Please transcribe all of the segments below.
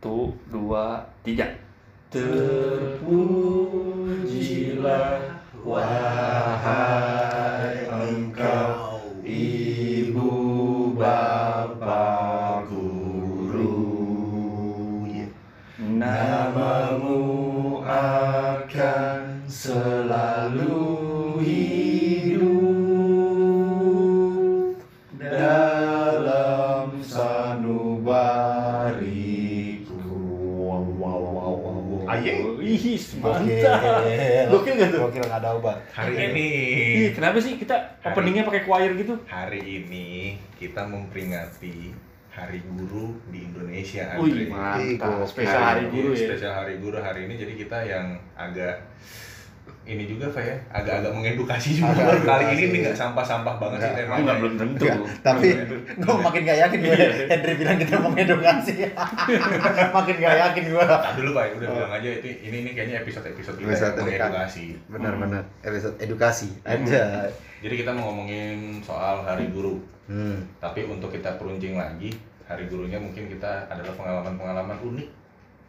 Satu, dua, tiga. Terpujilah wahai Ih, mantap. Gokil gak tuh? Gokil nggak ada obat. Hari ini Ih, kenapa sih kita openingnya pakai choir gitu? hari ini kita memperingati Hari Guru di Indonesia. Wih, mantap. Spesial hari guru ya. Spesial Hari Guru hari ini jadi kita yang agak ini juga Pak ya, agak-agak mengedukasi juga. Agak Kali ini nih nggak sampah-sampah banget sih temanya. Enggak, belum tentu. Tapi gue makin gak yakin gue Henry bilang kita mau edukasi makin gak yakin gue Tak dulu Pak, udah Oh. bilang aja itu ini ini kayaknya episode-episode kita Episode yang eduka- mengedukasi. benar-benar episode edukasi aja Jadi kita mau ngomongin soal Hari Guru. hmm. Tapi untuk kita peruncing lagi, hari gurunya mungkin kita adalah pengalaman-pengalaman unik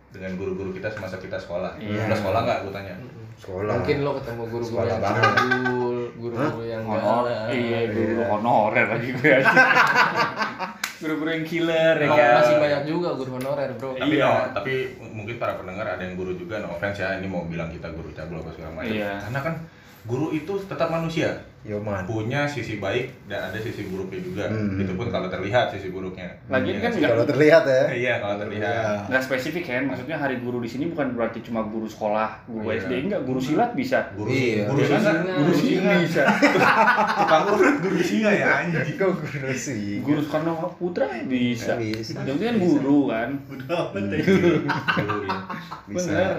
dengan guru-guru kita semasa kita sekolah. Iya. Udah sekolah nggak, gue tanya? Sekolah Mungkin lo ketemu guru-guru Sekolah yang banget. jadul, guru-guru yang Honor, galak. iya, guru Iya. honorer lagi gue. Guru-guru yang killer ya Oh, kan. masih banyak juga guru honorer, Bro. Tapi Iya. no, tapi mungkin para pendengar ada yang guru juga, no offense ya, ini mau bilang kita guru cabul apa segala macam. Iya. Karena kan guru itu tetap manusia, Yoman punya sisi baik dan ada sisi buruknya juga. Hmm. Itu pun kalau terlihat sisi buruknya. Lagian Iya kan sih? kalau terlihat ya Iya, kalau terlihat. Iya. Nggak spesifik kan, maksudnya hari guru di sini bukan berarti cuma guru sekolah, guru Iya. SD enggak, guru silat bisa. Guru, Iya. guru Guru singa, singa. guru singa, bisa. tukang urut guru singa ya anjing. kok guru sih Guru Soekarno Putra bisa. Bisa. Kan guru kan. Guru ya. bisa Bener. Bener.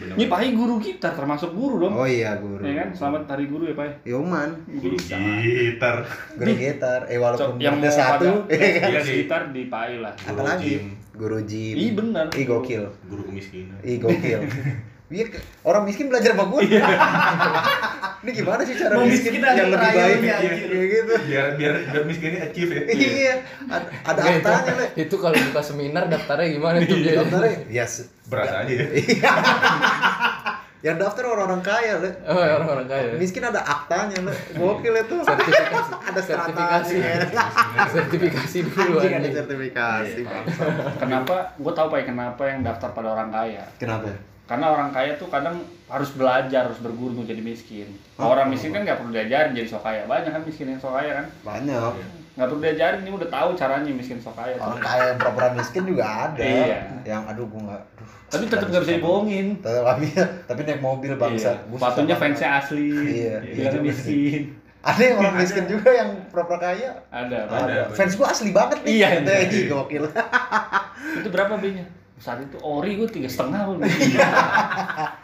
Ini Pak guru kita termasuk guru dong. oh iya guru Ya kan, selamat hari guru ya Pak. Yoman Guru Bisa. gitar. guru gitar eh walaupun yang ada satu Iya sih. gitar di Pai lah. apa lagi guru gym Ih bener. ih gokil Guru kemiskinan. ih gokil Iya, ke- orang miskin belajar sama gue. Ini gimana sih cara Mau miskin miskin yang lebih baik anjir. gitu? Biar biar biar miskinnya achieve ya. Iya, ada, ada Nggak, itu- aktanya le. Itu kalau buka seminar daftarnya gimana tuh? Jay? Daftarnya, ya Beras aja ya. yang daftar orang-orang kaya le. Oh, ya, orang-orang kaya. Miskin ada aktanya le. Gokil itu. Sertifikasi. ada sertifikasi. Sertifikasi dulu Anjing ada sertifikasi. Kenapa? Gue tahu Pak kenapa yang daftar pada orang kaya. Kenapa? Karena orang kaya tuh kadang harus belajar, harus berguru untuk jadi miskin. Kalau orang miskin kan nggak perlu diajarin jadi sok kaya. Banyak kan miskin yang sok kaya kan? Banyak. Nggak perlu diajarin, ini udah tahu caranya miskin sok kaya. Orang kaya yang pura-pura miskin juga ada. Iya. Yang aduh gua nggak. Tapi tetap nggak bisa dibohongin. Tetap tapi tapi naik mobil bangsa. Iya. Sepatunya fansnya asli. Iya. Bilangnya miskin. Ada yang orang miskin juga yang pura-pura kaya. Ada. Ada. Ada. Fans gua asli banget nih. Iya, iya. "Ih, gokil. Itu berapa B-nya? Saat itu ori gue tiga setengah pun.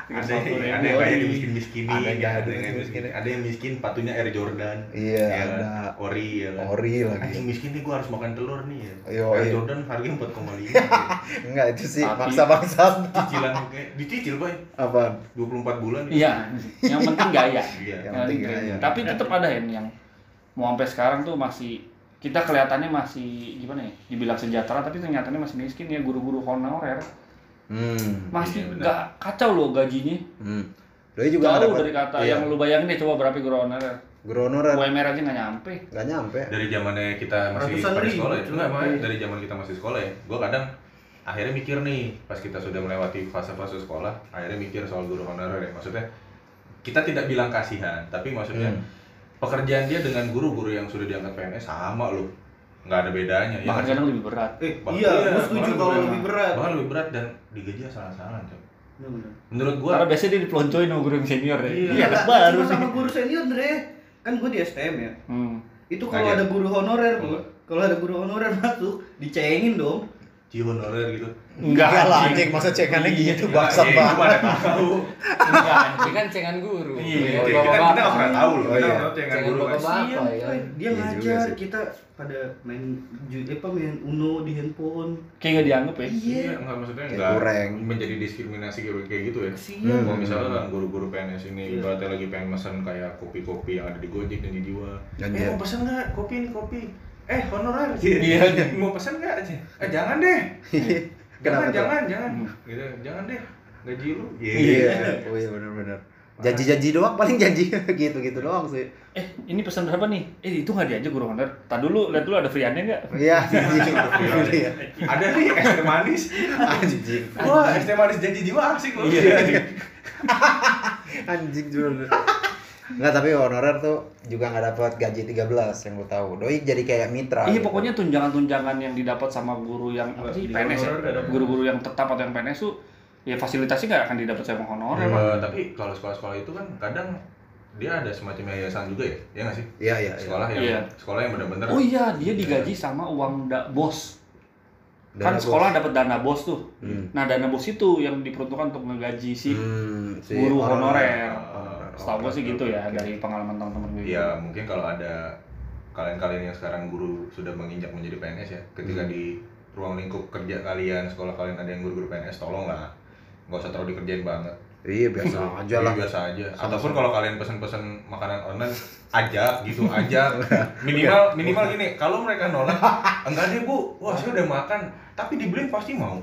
Ada yang ada yang kayak miskin Ada yang ada yang yang miskin, ada yang miskin patunya Air Jordan. Iya, Ya kan? ada. Ori ya kan. Ori lagi. Anjing miskin nih gua harus makan telur nih ya. Yo, Air iya. Jordan harganya 4,5. Enggak itu sih maksa bangsa. Cicilan kayak dicicil, Boy. Apaan? 24 bulan. Iya, yang penting gaya. Iya. Yang penting Yang gaya. Tapi tetap ada yang yang mau sampai sekarang tuh masih kita kelihatannya masih gimana ya? Dibilang sejahtera tapi ternyatanya masih miskin ya guru-guru honorer. Hmm. Masih Iya, nggak kacau loh gajinya. Hmm. Juga Jauh dapat- dari kata iya. yang lu bayangin deh coba berapa guru honorer. Guru honorer UMR aja nggak nyampe. nggak nyampe. Dari zamannya kita masih Ratusan pada sekolah ya. cuy. Enggak, makanya dari zaman kita masih sekolah ya. Gua kadang akhirnya mikir nih, pas kita sudah melewati fase-fase sekolah, akhirnya mikir soal guru honorer ya. Maksudnya kita tidak bilang kasihan, tapi maksudnya Hmm. Pekerjaan dia dengan guru-guru yang sudah diangkat PNS sama loh. Nggak ada bedanya. ya Bahkan nggak sih? kadang lebih berat. Eh, Bahkan- iya, gue bahkan setuju kalau lebih berat. Bahkan lebih berat dan digaji asal-asalan, coy. Bener-bener. Menurut gua Karena biasanya dia dipeloncoin sama guru yang senior ya. Iya. Iya, Nggak, baru sama guru senior, Dre. Kan gue di STM ya. Hmm. Itu kalau ada guru honorer kalau ada guru honorer masuk, dicengin dong. Ci honorer gitu. Enggak lah anjing masa cekannya gitu Enggak, bangsat ya, itu banget. mana tahu. Enggak. Ini kan cengan guru. Iya, Buat kita kita bapak-bapak. nggak pernah tahu loh. Oh, Kita iya. nggak tahu cengan Cengan guru kan. Iya, ya? dia Iya juga ngajar kita pada main apa main Uno di handphone. Kayak nggak dianggap ya. Iya, enggak maksudnya enggak kurang. menjadi diskriminasi kayak kayak gitu ya. Kasihan. Hmm. Kalau misalnya kan guru-guru PNS ini Iya. ibaratnya lagi pengen mesen kayak kopi-kopi yang ada di Gojek dan di Jiwa. Eh mau pesen nggak kopi ini kopi? Eh honorer. Iya. Mau pesen nggak aja? Eh jangan deh. jangan Kenapa tuh? jangan jangan Hmm. gitu jangan deh gaji lu Iya, oh iya benar-benar. Janji-janji doang, paling janji gitu-gitu doang sih. Eh, ini pesan berapa nih? Eh, itu nggak diajak guru honor. Tadi dulu, lihat dulu ada free-nya nggak? Iya, anjing. Iya. ada nih es teh manis Anjing. wah es teh manis janji jiwa asik loh Iya. Anjing juga. Enggak, tapi honorer tuh juga nggak dapat gaji 13 yang lu tahu. Doi jadi kayak mitra. Iya, gitu. pokoknya tunjangan-tunjangan yang didapat sama guru yang apa sih, PNS ya? Guru-guru yang tetap atau yang PNS tuh ya fasilitasnya nggak akan didapat sama honorer. Eh, tapi kalau sekolah-sekolah itu kan kadang dia ada semacam yayasan juga ya ya nggak sih Iya, iya, iya. sekolah yang Iya. sekolah yang benar-benar Oh iya, dia digaji sama uang da bos. kan Dana sekolah bos. dapat dana bos tuh. Hmm. Nah, dana bos itu yang diperuntukkan untuk ngegaji si Hmm, si guru honorer. honorer. Setahu gue sih Oke, gitu ya oke. dari pengalaman teman-teman gue. ya mungkin kalau ada kalian-kalian yang sekarang guru sudah menginjak menjadi PNS ya ketika Hmm. di ruang lingkup kerja kalian sekolah kalian ada yang guru-guru PNS tolonglah nggak usah terlalu dikerjain banget Iya, biasa aja lah. Iya, biasa aja ataupun kalau kalian pesen-pesen makanan online ajak gitu ajak minimal minimal gini kalau mereka nolak enggak deh bu wah saya udah makan tapi dibeliin pasti mau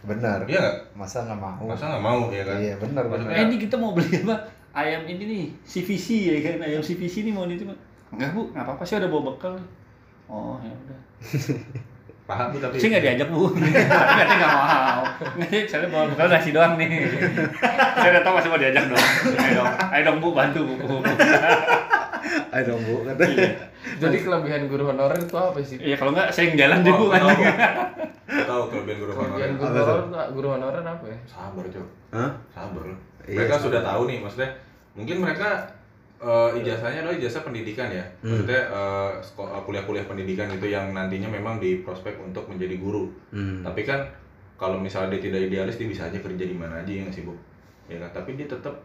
Benar. iya nggak Masa nggak mau? masa nggak mau ya kan Iya, benar Eh ini kita mau beli apa? Ayam ini nih, CVC ya kan? Ayam CVC nih mau nih cuma. Enggak bu, nggak apa-apa sih ada bawa bekal. Oh ya udah. paham bu tapi Saya nggak diajak bu. Katanya nggak mau. Nggak, saya bawa bekal nasi doang nih. saya udah tahu masih mau diajak dong. Ayo dong, ayo dong bu bantu bu. bu. Ayo dong, Bu. Kata. Jadi kelebihan guru honorer itu apa sih? Iya kalau nggak saya yang jalan deh bu. Oh, tahu. kelebihan guru Kelebihan honorer guru Apa tuh? honorer, guru honorer apa ya? sabar cok Hah? sabar loh Iya, mereka sabar. sudah tahu nih maksudnya mungkin mereka eh, ijazahnya adalah ijazah pendidikan ya Hmm. maksudnya eh, kuliah-kuliah pendidikan itu yang nantinya memang di prospek untuk menjadi guru Hmm. tapi kan kalau misalnya dia tidak idealis dia bisa aja kerja di mana aja ya nggak sih bu ya kan tapi dia tetap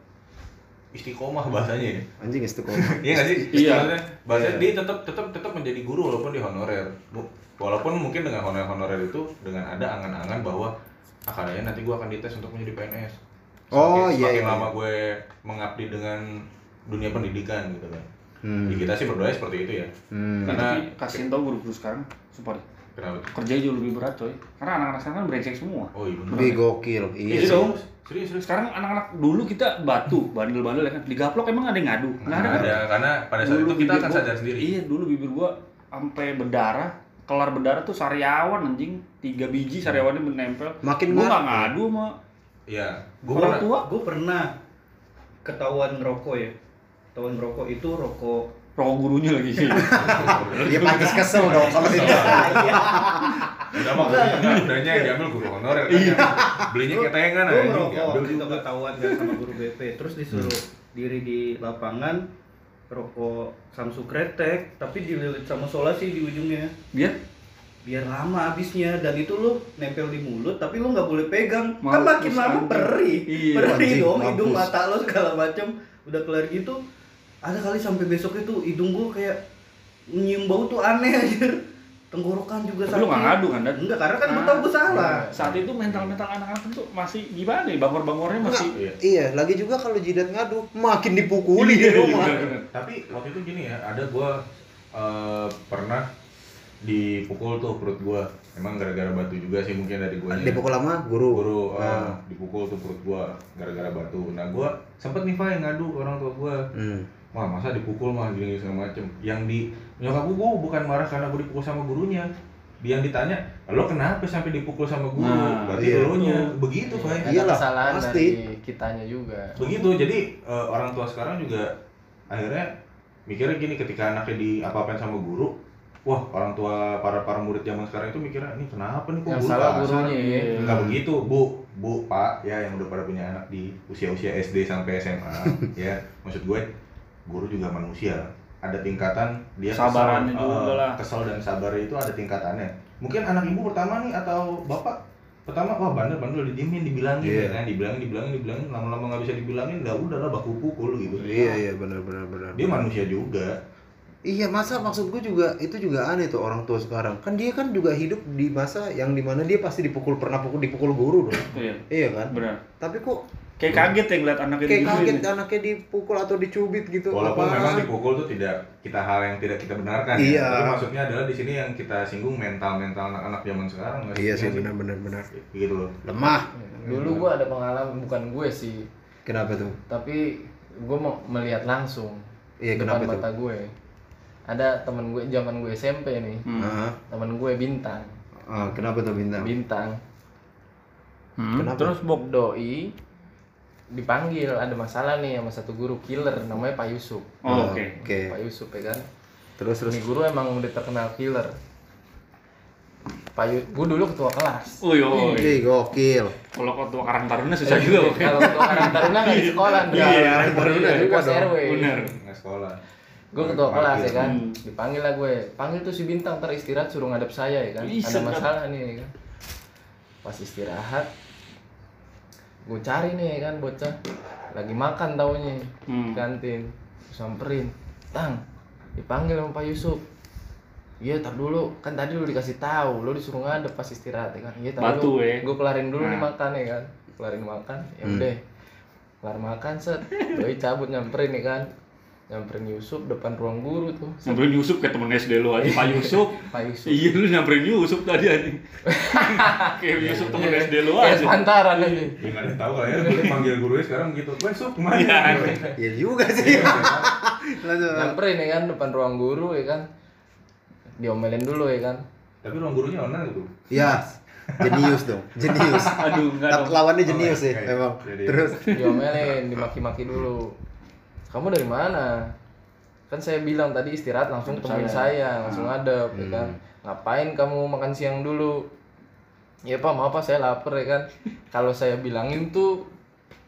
istiqomah bahasanya ya Anjing istiqomah. iya nggak sih Iya. Bahasanya Iya. dia tetap tetap tetap menjadi guru walaupun di honorer walaupun mungkin dengan honorer honorer itu dengan ada angan-angan bahwa ah kayaknya nanti gua akan dites untuk menjadi PNS Oh, Semakin- iya, semakin iya. lama gue mengabdi dengan dunia pendidikan gitu kan Hmm. Ya, kita sih berdoa seperti itu ya Hmm. Karena- Tapi kasihin tau guru-guru sekarang, support. kenapa tuh? Kerja jauh lebih berat coy. Karena anak-anak sekarang kan brengsek semua. oh iya benar Lebih gokil. Iya. Iya dong. serius serius Sekarang anak-anak dulu kita batu, bandel-bandel ya kan. Digaplok emang ada yang ngadu? Nggak ada kan? ada karena pada saat Dulu itu kita akan gua- sadar sendiri Iya, dulu bibir gua sampai berdarah, kelar berdarah tuh sariawan anjing, tiga biji sariawannya menempel. Makin Gua ngadu sama iya gue orang pernah tua. Gue pernah ketahuan ngerokok ya. Ketahuan ngerokok itu rokok. Rokok gurunya lagi sih. Dia pantas kesel dong kalau itu. udah mah udah udahnya yang diambil guru honorer kan Iya. belinya ketengan Gue aja ngerokok itu ketahuan kan sama guru BP. Terus disuruh diri di lapangan rokok Samsu kretek tapi dililit sama solasi di ujungnya Biar biar lama habisnya dan itu lu nempel di mulut tapi lu nggak boleh pegang kan makin lama anjing. perih Iya, perih anjing, dong mampus. hidung mata lo segala macam udah kelar gitu ada kali sampai besok itu hidung gua kayak nyium bau tuh aneh aja tenggorokan juga Tapi lu nggak ngadu kan, Dan? enggak karena kan gua Ah, tahu gua salah saat itu mental-mental anak-anak tuh masih gimana ya? Bangor-bangornya masih Iya. Iya, lagi juga kalau jidat ngadu makin dipukuli di rumah. Iya, tapi waktu itu gini ya ada gue pernah dipukul tuh perut gue emang gara-gara batu juga sih mungkin dari gue Dipukul lama guru. guru eh, Ah. dipukul tuh perut gue gara-gara batu nah gue sempet nih Fai ngadu ke orang tua gue Hmm. wah masa dipukul mah gini segala macem yang di nyokap gue bukan marah karena gue dipukul sama gurunya dia yang ditanya lo kenapa sampai dipukul sama guru Nah, berarti iya. lo nya begitu Fai Ada Iyalah, kesalahan pasti. dari kitanya juga. begitu jadi eh, orang tua sekarang juga akhirnya mikirnya gini ketika anaknya di apa-apain sama guru wah orang tua para para murid zaman sekarang itu mikirnya ini kenapa nih kok Yang salah kasar?" gurunya ya. Enggak begitu, Bu. Bu, Pak, ya yang udah pada punya anak di usia-usia SD sampai SMA, ya. Maksud gue, guru juga manusia. Ada tingkatan dia Sabarannya kesel, juga eh, lah. Kesel dan sabar itu ada tingkatannya. Mungkin anak ibu pertama nih atau bapak pertama wah bandel bandel didiemin dibilangin Iya. ya kan dibilangin dibilangin dibilangin lama-lama nggak bisa dibilangin lah udahlah baku pukul gitu Iya, iya benar benar benar. dia manusia juga Iya masa maksud gue juga itu juga aneh tuh orang tua sekarang kan dia kan juga hidup di masa yang di mana dia pasti dipukul pernah pukul dipukul guru dong Iya, iya kan benar. tapi kok Kayak kaget ya ngeliat anaknya kayak kaget anaknya dipukul atau dicubit gitu Walaupun Apaan? memang dipukul tuh tidak kita hal yang tidak kita benarkan Iya. ya. Tapi maksudnya adalah di sini yang kita singgung mental-mental anak-anak zaman sekarang iya sih Iya benar benar benar Gitu loh. lemah Dulu gua ada pengalaman bukan gue sih, kenapa tuh tapi gue mau melihat langsung Iya, depan kenapa tuh? mata gue. Ada temen gue zaman gue SMP nih, Hmm. Ah, temen gue bintang, ah, kenapa tuh bintang bintang. Hmm. Kenapa? Terus Bok Doi dipanggil ada masalah nih sama satu guru killer namanya Pak Yusuf. Oh, oke. oke Pak Yusuf ya kan. terus terus Ini guru emang udah terkenal killer. Pak Yusuf, gue dulu ketua kelas. Uy, uy. Ih, gokil Kalau ketua Karang Taruna susah juga, Bok. Kalau ketua Karang Taruna nggak di sekolah, Iya, Karang Taruna di kelas dong. RW. Bener. Nggak sekolah. Gue ketua kelas ya kan, Hmm. dipanggil lah gue. Panggil tuh si bintang ntar istirahat suruh ngadep saya ya kan. Ih, Ada masalah nih ya kan. Pas istirahat, gue cari nih ya kan bocah lagi makan taunya Hmm. kantin samperin tang dipanggil sama Pak Yusuf Iya, tar dulu. Kan tadi lu dikasih tahu, lu disuruh ngadep pas istirahat ya kan. Iya, tar dulu. eh. Gue kelarin dulu nih Nah. makan ya kan. Kelarin makan, ya Hmm. udah. Kelar makan set. Doi cabut nyamperin nih kan. Nyamperin Yusuf depan ruang guru tuh. Nyamperin Yusuf kayak temen SD lu aja, Pak Yusuf. Pak Yusuf. Iya, lu nyamperin Yusuf tadi aja. kayak Yusuf temen SD lu Kayak aja. sepantaran aja. Ya nggak ada tahu lah ya. Lu panggil gurunya sekarang gitu. Gue sup ke mana? Iya. ya juga sih Nyamperin ya kan depan ruang guru ya kan. Diomelin dulu ya kan. Tapi ruang gurunya online gitu. ya jenius dong jenius Aduh, enggak dong. lawannya jenius sih memang terus Diomelin, dimaki-maki dulu. Kamu dari mana? Kan saya bilang tadi istirahat langsung temuin saya, langsung ngadep ya kan. Ngapain kamu makan siang dulu? Ya Pak, maaf Pak, saya lapar ya kan. Kalau saya bilangin tuh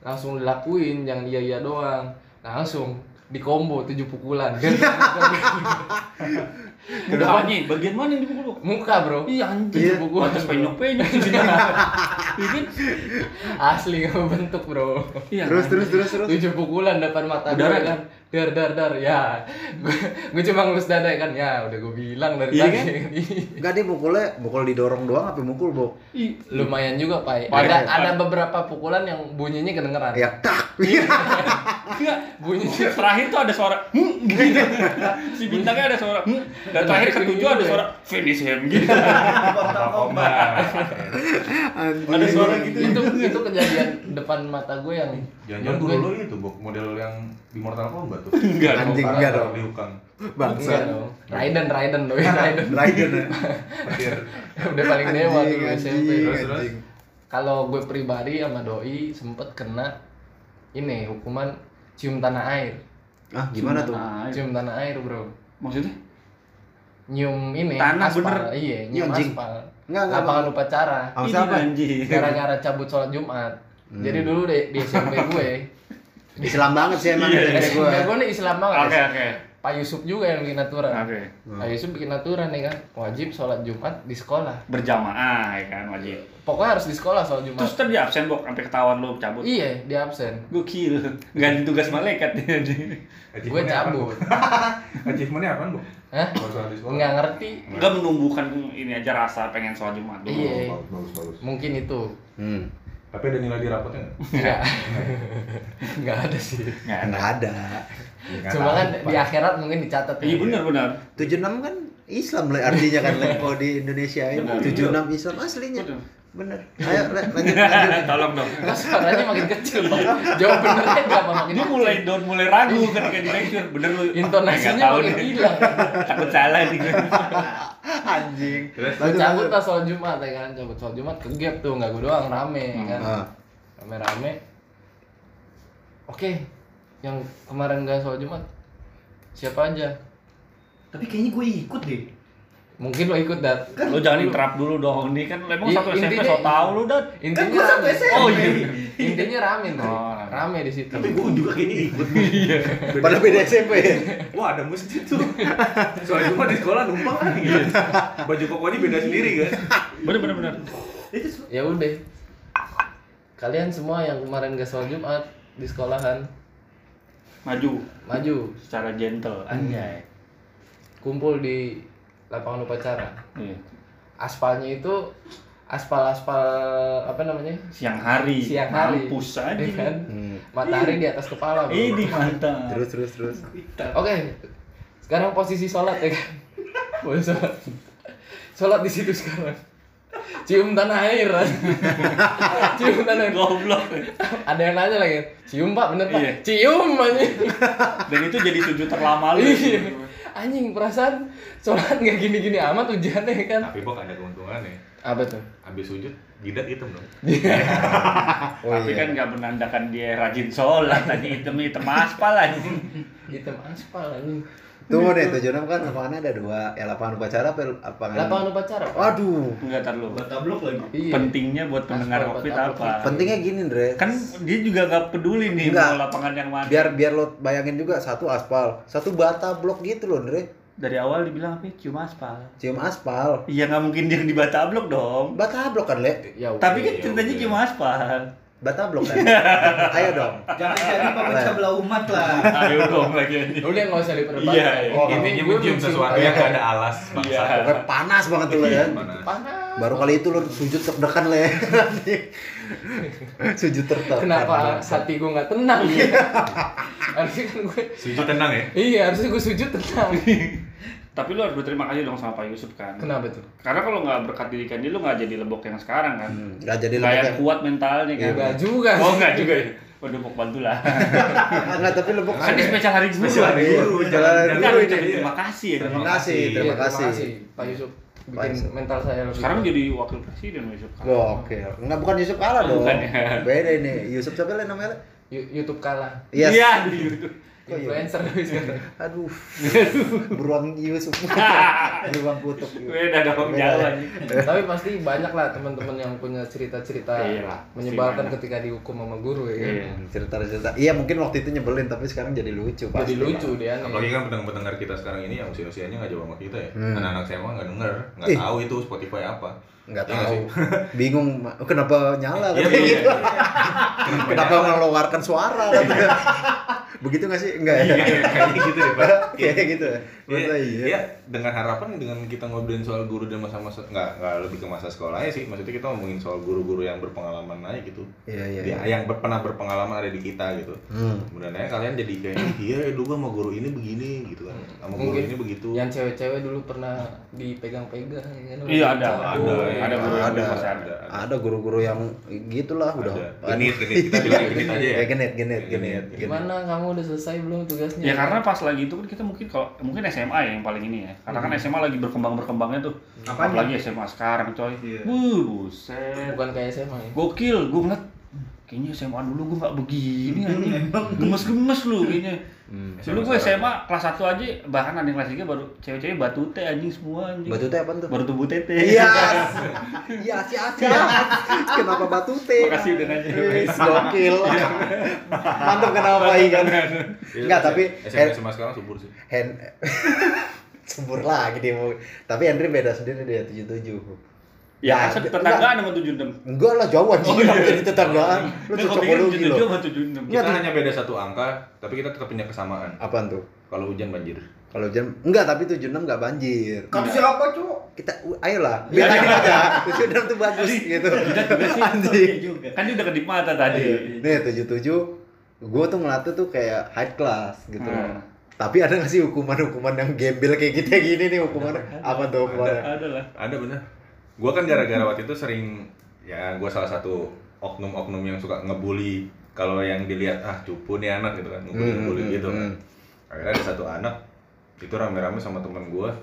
langsung dilakuin, jangan iya iya doang. Langsung di combo tujuh pukulan. Udah anjing, bagian mana yang dipukul? Muka, Bro. Iya anjing, Iya. pukulan atas penyok-penyok kan? Asli kamu bentuk, Bro. Iya. terus terus terus terus tujuh pukulan depan mata Udara kan dar dar dar ya gue cuma ngelus dada kan ya udah gue bilang dari Iya tadi kan? enggak dia mukulnya mukul didorong doang apa mukul bok Ih, lumayan juga pak ada ada beberapa pukulan yang bunyinya kedengeran ya tak Enggak, bunyinya terakhir tuh ada suara hmm, gitu. Si bintangnya ada suara hmm, dan terakhir ketujuh ada suara finish him gitu. Mortal Kombat. Ada suara gitu. itu itu kejadian depan mata gue yang Jangan-jangan menurut guru gue- lu itu, Bok, model yang di Mortal Kombat tuh. Enggak dong. Anjing, enggak dong. Di hukang. Enggak bangsa dong. Raiden Raiden doi Raiden Raiden ya udah paling dewa dulu SMP kalau gue pribadi sama doi sempet kena ini hukuman cium tanah air ah gimana tuh Nah, cium tanah air bro Maksudnya? nyium ini Tanah, aspal bener. iya Iya, nyium anjing. aspal Enggak, enggak, lapangan upacara Sama Ini siapa? anjing. gara-gara cabut sholat Jumat Hmm. jadi dulu di, di SMP gue Islam banget sih emang Iya, SMP SMP gue nih Islam banget Oke, oke. Pak Yusuf juga yang bikin aturan Oke. Pak Yusuf bikin aturan nih kan wajib sholat Jumat di sekolah Berjamaah ya kan wajib. pokoknya harus di sekolah sholat Jumat Terus tadi absen bok sampai ketahuan lu cabut. iya di absen Gokil. Ganti tugas malaikat dia. gue cabut apaan, Bok? Achievementnya apa, Bu? Hah? Nggak ngerti Enggak menumbuhkan ini aja rasa pengen sholat Jumat dulu. Iya. Bagus, bagus, bagus. mungkin itu hmm. Tapi ada nilai di rapotnya nggak? Enggak. Enggak ada sih. Nggak ada. nggak ada Ya, nggak Cuma kan di akhirat mungkin dicatat. Iya benar benar. 76 kan Islam Le, artinya kan kalau di Indonesia ini Benar. 76 Islam aslinya Benar. Bener ayo lanjut lanjut Tolong dong. Kok suaranya makin kecil, Bang? Jawab benernya berapa makin Dia mulai down, mulai ragu ketika di lecture. Bener lu. Intonasinya tahu makin nih. hilang. Takut salah nih gue. anjing cabut lah sholat Jumat ya kan, cabut sholat Jumat ke gap tuh, nggak gue doang rame ya kan. Ah. Rame-rame. Oke, yang kemarin nggak sholat Jumat siapa aja? Tapi kayaknya gue ikut deh. Mungkin lo ikut dat. Lu jangan interrupt dulu dong. Ini kan emang I- satu SMP intinya- so tau lu dan. Kan Intinya gue satu. SMP. Oh iya. Intinya rame tuh. Oh, rame. rame di situ. Tapi gue juga kayaknya ikut. pada beda SMP ya Wah ada masjid tuh. Soalnya cuma di sekolah numpang kan gitu. Baju kokonya beda sendiri kan. Bener bener bener. Ya udah kalian semua yang kemarin gak sholat Jumat di sekolahan Maju maju secara gentle anjay. kumpul di lapangan upacara. Iya. aspalnya itu aspal-aspal apa namanya? Siang hari siang hari. mampus aja ya kan? Hmm. matahari di atas kepala bro. ini mantap. Terus terus terus. oke. Sekarang posisi sholat ya kan? Boleh sholat. Sholat di situ sekarang. Cium tanah air. Cium tanah air. Goblok. Ada yang nanya lagi. Cium pak? Bener pak? Iya. cium anjing. Dan itu jadi sujud terlama lu. Iya. Anjing perasaan sholat nggak gini-gini amat hujannya kan Tapi bok ada keuntungannya. apa tuh Habis sujud, jidat hitam dong. Oh tapi iya. kan nggak menandakan dia rajin sholat tadi hitam hitam aspal aja hitam aspal anjing Tunggu deh, tujuh enam kan lapangannya ada dua. Ya lapangan upacara apa lapangan? lapangan upacara pak Waduh. nggak tar lu Bata blok lagi. iya pentingnya buat pendengar covid aspal. apa Pentingnya gini, Dre. kan dia juga nggak peduli nih Nggak. mau lapangan yang mana biar biar lo bayangin juga satu aspal, satu bata blok gitu loh, Dre. dari awal dibilang apa cium aspal Cium aspal. iya nggak mungkin dia di Batablok dong Bata blok kan, Le? ya tapi kan iya, ceritanya iya. cium aspal Bata blok kan. Ayo dong. Jangan jadi pemecah belah umat lah. ayo dong lagi aja udah nggak usah diperdebatkan Iya, iya. Oh, Intinya gue mencium sesuatu yang gak ada alas. Iya. Panas banget tuh, Le ya. Panas Baru kali itu lo sujud terdekan, Le. sujud terdekan. kenapa hati gue nggak tenang ya harusnya kan gue Sujud tenang ya. iya harusnya gue sujud tenang tapi lu harus berterima kasih dong sama Pak Yusuf kan kenapa tuh karena kalau nggak berkat didikan dia lu nggak jadi lebok yang sekarang kan Hmm, nggak jadi nggak lebok yang yang kuat mentalnya kan Enggak juga oh nggak juga ya waduh mau bantu lah Enggak, tapi lebok kan di spesial hari guru Spesial hari Iya. guru, Jalan jangan- hari Kan guru ini. terima kasih ya Terima kasih, Iya, terima kasih. Pak Yusuf Pak bikin Yusuf. mental saya lebih sekarang jadi wakil presiden Pak Yusuf Loh, oke. Enggak bukan Yusuf kalah Oh, dong. bukan ya. Beda ini. Yusuf siapa namanya? YouTube kalah Yes. iya di YouTube Oh, iya. influencer sekarang Aduh. Beruang Yusuf. Beruang kutub. beda dong Beda. jalan tapi pasti banyak lah teman-teman yang punya cerita-cerita Iya menyebalkan banyak. ketika dihukum sama guru ya kan? Iya. Cerita-cerita. Iya, mungkin waktu itu nyebelin tapi sekarang jadi lucu jadi pasti. lucu dia Apalagi kan pendengar-pendengar kita sekarang ini yang usia-usianya nggak jauh sama kita ya. Hmm. Anak-anak SMA nggak denger, nggak tahu itu Spotify apa. Enggak Iya nggak tahu. sih? Bingung kenapa nyala Iya, iya, gitu. iya. Kenapa mengeluarkan suara katanya. Begitu nggak sih? Enggak ya? Iya, kayaknya gitu deh, Pak. Kayak gitu ya. Iya, iya. Iya, dengan harapan dengan kita ngobrolin soal guru dan masa-masa nggak nggak lebih ke masa sekolahnya sih, maksudnya kita ngomongin soal guru-guru yang berpengalaman aja gitu, Iya, iya. Dia- iya. yang ber- pernah berpengalaman ada di kita gitu. Hmm. Kemudian aja kalian jadi kayak iya dulu gua sama guru ini begini gitu kan, sama guru Mungkin ini begitu. yang cewek-cewek dulu pernah dipegang-pegang ya kan? Iya, ada. Ada, ya. Ada guru Ada. ada. Ada guru-guru yang gitulah udah. Genit, genit. Kita bilang genit aja ya. Ya genit, genit, genit. Genit. genit. gimana kamu udah selesai belum tugasnya Ya karena pas lagi itu kan kita mungkin kalau mungkin SMA ya yang paling ini ya. Karena kan SMA lagi berkembang berkembangnya tuh. Apanya? Apalagi SMA sekarang coy. Iya. Wuh, buset. bukan kayak SMA ya Gokil, gue ngeliat kayaknya SMA dulu gue nggak begini anjing. Gemes-gemes lu kayaknya. Hmm. Dulu gue SMA kelas 1 aja bahkan ada yang kelas 3 baru cewek-cewek batu teh anjing semua anjing. Batu teh apa tuh? Baru tubuh tete. Iya. Iya, si Asia. Kenapa batu teh? Makasih udah nanya. Wis, Gokil. Mantap kenapa kan? Enggak, tapi SMA SMA sekarang subur sih. hand subur lagi dia mau. Tapi Henry beda sendiri dia 77. Ya, Nah, kan tetanggaan sama 76. Enggak lah jauh anjing Oh, iya. jadi tetanggaan. Lu Nah, cocok lu 77 loh. sama 76. Iya, Kita hanya beda satu angka, tapi kita tetap punya kesamaan. Apaan tuh? Kalau hujan banjir. Kalau jam enggak tapi 76 enggak banjir. Kata siapa, Cuk? Kita ayolah, bilangin aja. 76 tuh bagus gitu. Anjing. juga. Kan dia udah kedip mata tadi. Nih 77 gue tuh ngelatih tuh kayak high class gitu Hmm. Tapi ada gak sih hukuman-hukuman yang gembel kayak kita gini nih hukumannya? Apa tuh hukumannya? Ada lah. Ada bener. Gua kan gara-gara waktu itu sering ya gua salah satu oknum-oknum yang suka ngebully kalau yang dilihat ah cupu nih anak gitu kan ngebully ngebully Hmm, gitu kan. hmm. Akhirnya ada satu anak itu rame-rame sama temen gua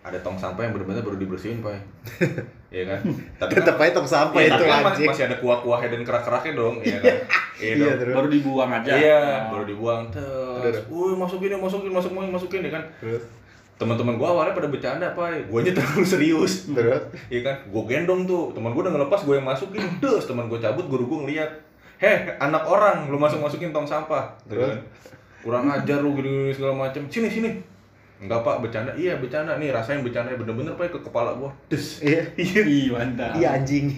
ada tong sampah yang benar-benar baru dibersihin pak Iya kan tapi Tetep aja tong sampah Iya, itu tapi kan masih, anjing. masih ada kuah-kuahnya dan kerak-keraknya dong iya kan iya Iya, terus. Baru dibuang aja. Iya, Oh. baru dibuang terus. Wih, masukin ya, masukin, masukin, masukin ya kan. Terus Teman-teman gua awalnya pada bercanda, Pak. Gua aja terlalu serius. terus Iya kan? Gua gendong tuh. Teman gua udah ngelepas, gua yang masukin. Terus teman gua cabut, guru gua ngeliat. Heh, anak orang, lu masuk-masukin tong sampah. Gitu Terus? kan. Kurang ajar lu gini, gini segala macam. Sini, sini. Enggak pak bercanda iya bercanda nih rasain bercanda bener-bener pak ke kepala gua des Iya. Mantap. Iya anjing.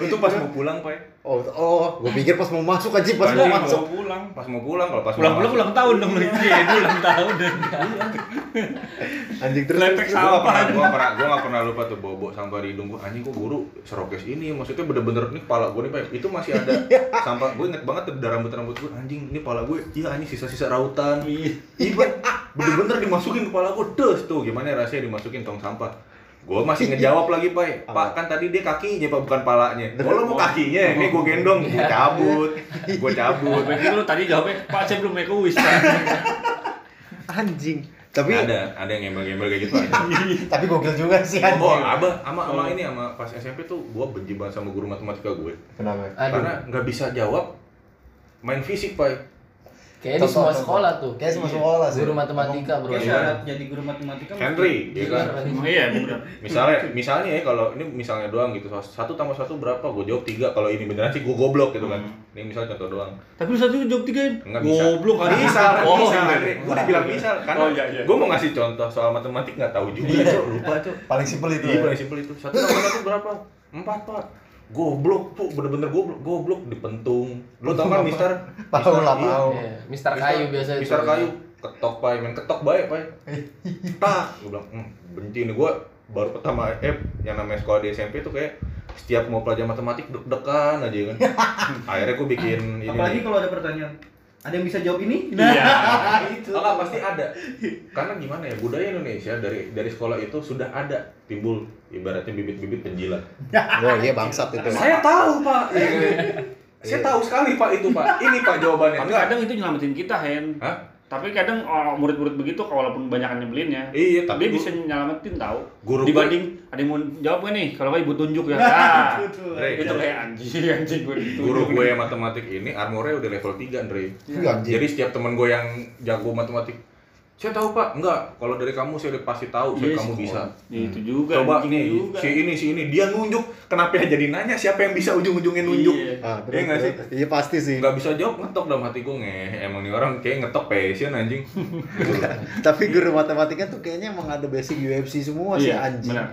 itu pas mau pulang pak Oh, oh, gue pikir pas mau masuk anjing pas Anjing, mau masuk. mau pulang. pas mau pulang kalau pas mau Pulang-pulang masuk- ulang tahun dong lu. Iya, itu ulang tahun dan Anjing terus. Lepek terus- Gua pernah, Sampah. gua pernah, gua nggak pernah lupa tuh bobo sampah di hidung gua. Anjing kok guru serokes ini, maksudnya bener-bener nih kepala gua nih pak, itu masih ada sampah. Gue inget banget tuh rambut-rambut gua. Anjing ini kepala gue, iya anjing sisa-sisa rautan. Iya, Pak. bener-bener dimasukin kepala gua, des tuh gimana ya rasanya dimasukin tong sampah. Gue masih ngejawab lagi pak, pak kan tadi dia kakinya pak bukan palanya. Oh lo mau kakinya, ini gue gendong, gue cabut, gue cabut. Gue pikir lu tadi jawabnya, Pak saya belum make a wish. Anjing. Tapi ada, ada yang gembel-gembel kayak gitu aja. tapi gokil juga sih anjing. Oh, abah, sama sama ini sama pas SMP tuh gua benci banget sama guru matematika gue. Kenapa? Karena nggak bisa jawab main fisik, Pak. Kayak di semua contoh. sekolah tuh. Kayak semua sekolah sih. Guru matematika, Bro. Kayak Iya. syarat jadi guru matematika Henry, kan? Iya, bener. Misalnya, misalnya ya kalau ini misalnya doang gitu, satu tambah satu berapa? Gue jawab tiga. Kalau ini beneran sih gue goblok gitu kan. Ini misalnya contoh doang. Tapi lu satu jawab tiga Enggak bisa. Goblok kan. Bisa, Oh, bisa. iya. Gue dibilang bisa karena Oh, iya, iya. gue mau ngasih contoh soal matematik nggak tahu juga. Cok. Lupa, Cok. Paling simpel itu. Iya, ya. paling simpel itu. Satu tambah satu berapa? Empat, Pak. Goblok, tuh bener-bener goblok, goblok dipentung. Lo tau kan, Mister? Tahu lah, Iya. tahu. Iya, Mister Kayu biasa itu. Mister Kayu, ketok pak, main ketok baik pak. Tak, gue bilang, hmm, benci nih gue baru pertama eh yang namanya sekolah di SMP tuh kayak setiap mau pelajaran matematik deg-degan aja kan. Akhirnya gue bikin ini. Apalagi kalau ada pertanyaan. Ada yang bisa jawab ini? Iya. itu. Oh, enggak, pasti ada. Karena gimana ya, budaya Indonesia dari dari sekolah itu sudah ada timbul ibaratnya bibit-bibit penjilat. Oh iya bangsat itu. Saya tahu, Pak. Saya tahu sekali, Pak, itu, Pak. Ini Pak jawabannya. Tapi kadang itu nyelamatin kita, Hen. Hah? Tapi kadang oh, murid-murid begitu walaupun banyak yang nyebelinnya, Iya, tapi dia gua- bisa nyelamatin tahu. Guru gue- Dibanding ada yang mau jawab gak nih? Kalau kayak ibu tunjuk ya. Nah, Itu kayak anjing anjing gue ditunjuk. guru gue yang matematik ini armornya udah level 3 Andre Iya, anjing. jadi setiap temen gue yang jago matematik saya tahu pak enggak kalau dari kamu saya udah pasti tahu saya Yes, kamu bisa Ya, itu juga. coba nih juga. si ini si ini dia nunjuk kenapa ya jadi nanya siapa yang bisa ujung-ujungnya nunjuk Iya. Ah, Iya nggak sih? Iya pasti sih. nggak bisa jawab ngetok dalam hati gue nge emang nih orang kayak ngetok passion anjing. Tapi guru matematika tuh kayaknya emang ada basic UFC semua sih Iya, anjing. benar.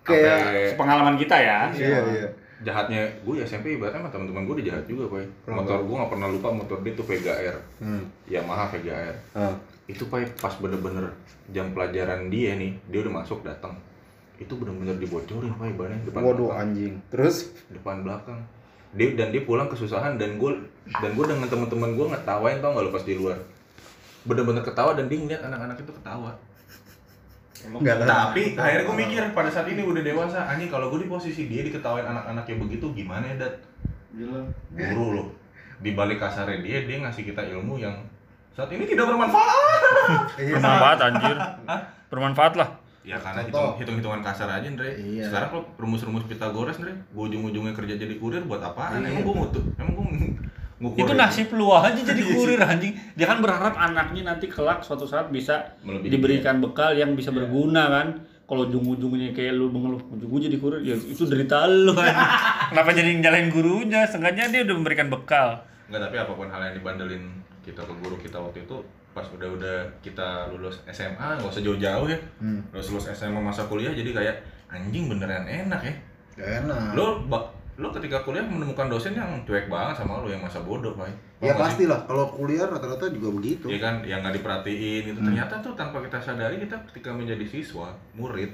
Kayak Sampai Pengalaman kita ya. iya iya. jahatnya gue ya SMP ibaratnya sama teman-teman gue udah jahat juga pak motor gue nggak pernah lupa motor dia tuh Vega R Hmm. Yamaha Vega R Ah. Itu pak pas bener-bener jam pelajaran dia nih dia udah masuk datang itu bener-bener dibocorin pak ibaratnya depan Waduh belakang. anjing. Terus depan belakang dia dan dia pulang kesusahan dan gue dan gue dengan teman-teman gue ngetawain tau gak lo pas di luar bener-bener ketawa dan dia ngeliat anak-anak itu ketawa enggak lah. tapi akhirnya gue mikir pada saat ini udah dewasa anjing kalau gue di posisi dia diketawain anak-anaknya begitu gimana ya dat Gila. guru loh di balik kasarnya dia dia ngasih kita ilmu yang saat ini tidak bermanfaat Iya. Bermanfaat anjir. Bermanfaat lah. Ya karena Contoh. hitung hitung-hitungan kasar aja, Andre. Iya. Sekarang kalau rumus-rumus Pitagoras, Andre, gue ujung-ujungnya kerja jadi kurir buat apaan? Iya. Emang gue ngutuk, emang gue ngukur. Itu nasib lu aja jadi kurir anjing. Dia kan berharap anaknya nanti kelak suatu saat bisa Melebihi diberikan bekal yang bisa berguna kan. Kalau ujung-ujungnya kayak lu mengeluh, ujung gue jadi kurir, ya itu derita lu kan. Kenapa jadi nyalain gurunya? Seenggaknya dia udah memberikan bekal. Enggak, tapi apa pun hal yang dibandelin kita ke guru kita waktu itu pas udah-udah kita lulus SMA nggak usah jauh-jauh ya Hmm. lulus lulus SMA masa kuliah jadi kayak anjing beneran enak ya Gak enak. lo lo ketika kuliah menemukan dosen yang cuek banget sama lo yang masa bodoh pak Ya pastilah kalau kuliah rata-rata juga begitu. Iya kan, yang nggak diperhatiin itu Hmm. ternyata tuh tanpa kita sadari kita ketika menjadi siswa, murid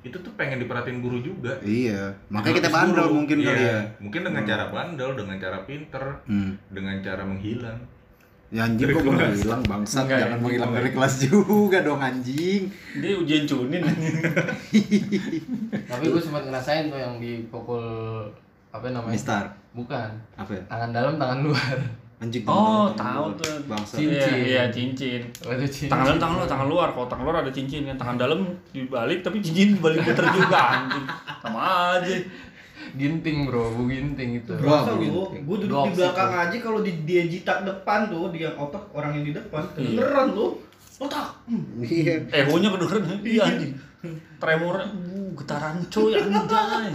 itu tuh pengen diperhatiin guru juga. Iya. Makanya kita bandel guru. mungkin Iya, kali ya. Mungkin dengan cara bandel, dengan cara pinter, Hmm. dengan cara menghilang. Ya anjing kok kelas. menghilang bangsat Enggak, jangan ya. menghilang dari kelas juga dong anjing. Dia ujian cunin Tapi gue sempat ngerasain tuh yang dipukul apa namanya? Mistar. Bukan. Apa ya? Tangan dalam, tangan luar. Anjing Oh, tahu tuh. Bangsat. Cincin. Iya, iya cincin. Waduh, cincin. Tangan dalam, tangan luar, tangan luar. Kalau tangan luar ada cincin kan, tangan dalam dibalik tapi cincin dibalik puter juga anjing. Sama aja. Ginting bro, bu ginting itu. Bro. Gitu. gue duduk Dogs di belakang itu. aja kalau di dia jitak depan tuh, dia otak orang yang di depan, kedengeran lu. Otak. Hmm. Iya. Egonya kedengeran. Iya anjing. Tremor. getaran cuy anjay.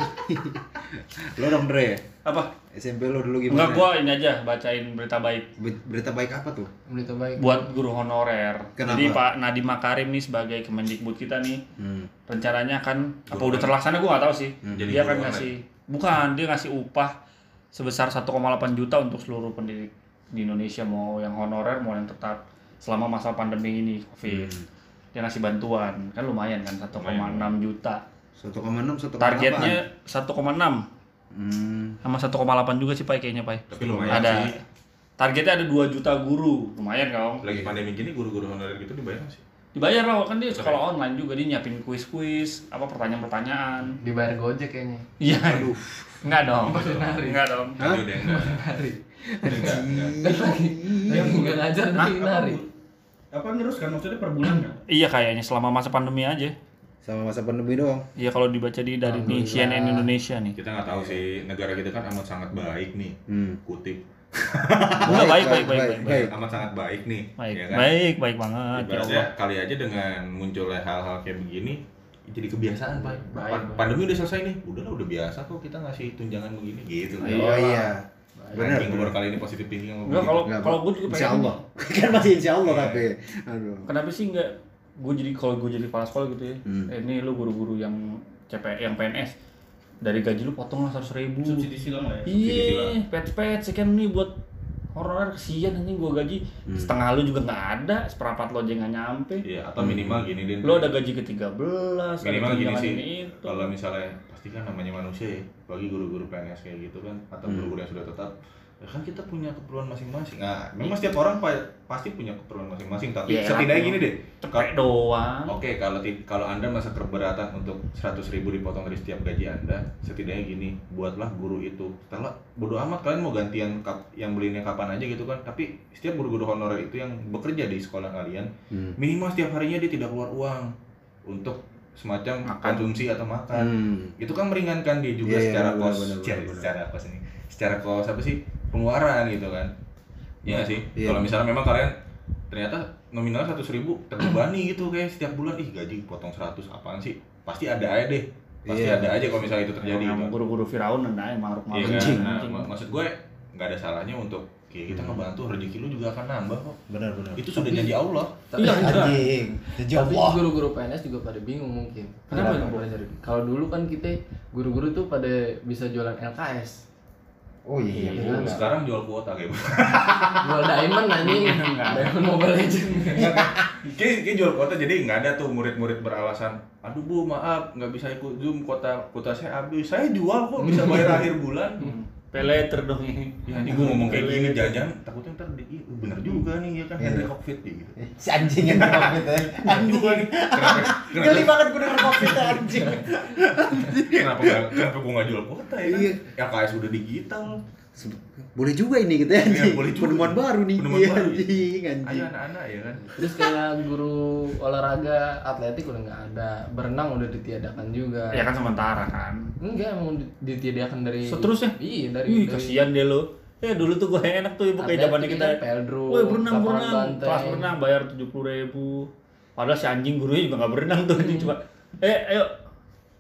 Lo dong Dre, Apa? SMP lo dulu Enggak gimana? gua ini aja bacain berita baik Ber- Berita baik apa tuh? Berita baik. buat guru honorer. Kenapa? Jadi Pak Nadiem Makarim nih sebagai Kemendikbud kita nih Hmm. rencananya kan apa udah terlaksana gua nggak tahu sih. Jadi dia kan online. ngasih bukan dia ngasih upah sebesar 1,8 juta untuk seluruh pendidik di Indonesia mau yang honorer mau yang tetap selama masa pandemi ini Covid. Dia ngasih bantuan kan lumayan kan 1,6 juta. 1,6 1,8. Targetnya 1,6 Hmm. sama 1,8 juga sih Pak kayaknya Pak. Tapi lumayan Ada sih. targetnya ada 2 juta guru. Lumayan kawan. Lagi pandemi gini guru-guru honorer gitu dibayar nggak sih? Dibayar loh kan dia sekolah online juga dia nyiapin kuis-kuis, apa pertanyaan-pertanyaan. Dibayar Gojek kayaknya. Iya. Aduh. Enggak dong. nari. Enggak dong. Tadi udah enggak. Lagi ngajar tapi nari. Apa terus kan maksudnya per bulan kan? Iya kayaknya selama masa pandemi aja. Sama masa pandemi doang. Iya kalau dibaca di dari nih CNN Indonesia nih. Kita nggak tahu sih negara kita kan amat sangat baik nih. Hmm. Kutip. Enggak baik baik baik baik. baik. Amat sangat baik nih. Baik, ya kan? baik, baik banget ya Ibaratnya Allah. kali aja dengan munculnya hal-hal kayak begini jadi kebiasaan pak. Baik, Pa- baik. Pandemi udah selesai nih, udah lah udah biasa kok kita ngasih tunjangan begini gitu. Iya. Oh iya. Benar. Anjing, gua baru kali ini positif thinking sama Enggak kalau kalau gue juga Insya pengen. Allah. kan masih insya Allah tapi. Aduh. Kenapa sih enggak gue jadi kalau gue jadi kepala sekolah gitu ya. Hmm. Eh, ini lu guru-guru yang CP yang PNS dari gaji lu potong lah seratus ribu. Subsidi silang lah ya. Iya, pet-pet sekian nih buat honorer kesian anjing gua gaji Hmm. setengah lu juga nggak ada seperempat lo aja nggak nyampe Iya, atau minimal gini din. lu ada gaji ke 13 minimal gini sih. ini Kalau misalnya pasti kan namanya manusia ya, bagi guru-guru PNS kayak gitu kan atau Hmm. guru-guru yang sudah tetap ya kan kita punya keperluan masing-masing. Nah, memang setiap orang pa- pasti punya keperluan masing-masing, tapi Iya, setidaknya gini deh. cepet doang Oke, kalau ti- kalau Anda masa keberatan untuk 100.000 ribu dipotong dari setiap gaji Anda, setidaknya gini, buatlah guru itu. Setelah bodo amat kalian mau gantian kap, yang belinya kapan aja gitu kan, tapi setiap guru-guru honorer itu yang bekerja di sekolah kalian, Hmm. minimal setiap harinya dia tidak keluar uang untuk semacam Makan. konsumsi atau makan. Hmm. Itu kan meringankan dia juga Iya, secara kos, secara kos ini, secara kos apa sih pengeluaran gitu kan. Iya nggak sih. Iya. Kalau misalnya memang kalian ternyata nominal seratus ribu terbebani gitu kayak setiap bulan ih gaji potong 100 apaan sih pasti ada aja deh pasti Iya. ada aja kalau misalnya itu terjadi Emang gitu. guru-guru Firaun nah emang maruk Iya maruk kan? Nah, mak- maksud gue nggak ada salahnya untuk kayak kita ngebantu rezeki lu juga akan nambah kok Benar benar. itu sudah janji Allah Tapi, Iya. Anjing. Janji tapi Allah. guru-guru PNS juga pada bingung mungkin. Kenapa, Bu? belajar. Kalau dulu kan kita guru-guru tuh pada bisa jualan LKS. Oh iya, Iya, benar. benar. sekarang jual kuota kayak Jual diamond anjing. diamond Mobile Legends. kayak, kayak jual kuota jadi nggak ada tuh murid-murid beralasan aduh bu maaf nggak bisa ikut zoom kuota kuota saya habis saya jual kok bisa bayar akhir bulan peleter dong ini Ya, ini gue ngomong kayak gini, jangan takutnya ntar di, "Ih, bener juga nih ya kan Iya. Henry Cockpit gitu. Si anjing yang covid ya. Anjing juga nih. Geli banget gue denger covid anjing. Kenapa? Kenapa gue nggak jual kuota ya kan? Iya. LKS udah digital. Boleh juga ini gitu ya. Iya, anjing. boleh juga. Penemuan baru nih. Penemuan Iya, baru. Anjing, Ayo anjing. anak-anak ya kan. Terus kayak guru olahraga atletik udah nggak ada, berenang udah ditiadakan juga. ya kan sementara kan Enggak emang di- ditiadakan dari Seterusnya? Iya dari Ih, dari kasihan deh lo. Eh dulu tuh gue enak tuh ibu kayak zaman kita. Peldro, Woi berenang berenang, kelas berenang bayar tujuh puluh ribu. Padahal si anjing gurunya juga nggak berenang tuh anjing cuma. Eh ayo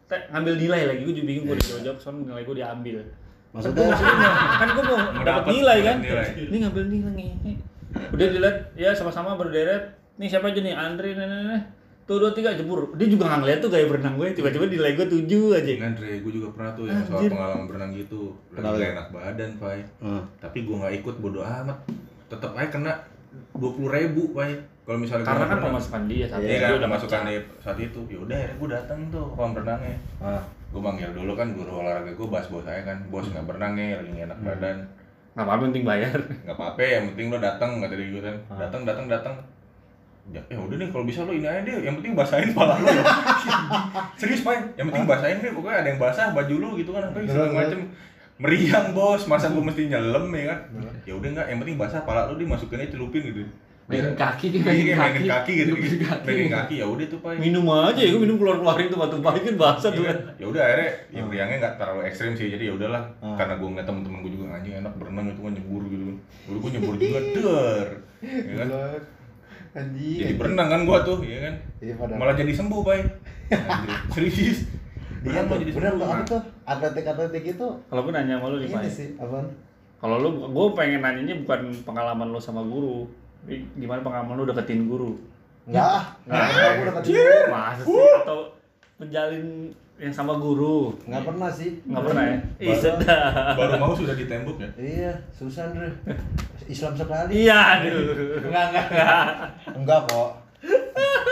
Teh, ngambil nilai lagi gue juga bingung gue dijawab soalnya nilai gue diambil. Maksudnya- kan gue maksudnya kan gue mau dapat dapet nilai kan. nilai. Ini ngambil nilai nih. Udah dilihat ya sama-sama berderet. Nih siapa aja nih nih nih. Tuh dua tiga jebur. Dia juga nggak ngeliat tuh gaya berenang gue. Tiba-tiba nilai gue tujuh aja. Dengan Dre, gue juga pernah tuh yang soal Anjir. pengalaman berenang gitu. Lagi Kenapa gak enak badan, Pai. Hmm. Tapi gue nggak ikut bodo amat. Tetap aja kena dua puluh ribu, Pai. Kalau misalnya Karena kan pemasukan dia saat Iya itu kan, dia udah masukan pecah. di saat itu. Ya udah, akhirnya gue datang tuh ke kolam renangnya. Ah. Gue manggil dulu kan guru olahraga gue bahas bos saya kan, bos nggak berenang nih, lagi nggak enak badan. Nggak apa-apa penting bayar. nggak apa-apa yang penting lo datang kata dia gitu kan. Ah. datang datang datang ya, ya udah nih kalau bisa lo ini aja deh. Yang penting basahin pala lo serius pak. Yang penting basahin deh. Pokoknya ada yang basah baju lo gitu kan apa segala macem. Meriang bos. Masa gue mesti nyelem ya kan? Ya udah nggak. Yang penting basah pala lo dimasukin aja celupin gitu Mainin kaki, Iya, mainin kayak mainin kaki. kaki gitu Mainin kaki. mainin kaki ya udah tuh pak Minum aja ya, gue minum keluar-keluarin tuh batu batu kan basah tuh Iya kan. ya udah akhirnya ya meriangnya nggak terlalu ekstrim sih jadi ya udahlah Ah. karena gue ngeliat temen-temen gue juga anjing enak berenang itu kan nyebur gitu kan dulu gue nyebur juga der ya kan Anjing. jadi berenang kan gua tuh ya kan Iya malah jadi sembuh bay Anjir, serius Dia tuh, jadi bener tuh sempurna? apa tuh? Atletik-atletik itu Kalau gue nanya sama lu nih, ini Pak. sih, apaan? Kalau lu, gue pengen nanyanya bukan pengalaman lu sama guru. Gimana pengalaman lu deketin guru? Enggak, ah. Nggak. enggak, aku udah ketemu. Masa sih? Atau menjalin yang sama guru? Enggak pernah sih. Nggak pernah ya? Ih, Baru- sedap. Baru mau sudah ditembok ya. Iya, susah Andre. Islam sekali. Iya, aduh. Enggak, enggak. Enggak kok.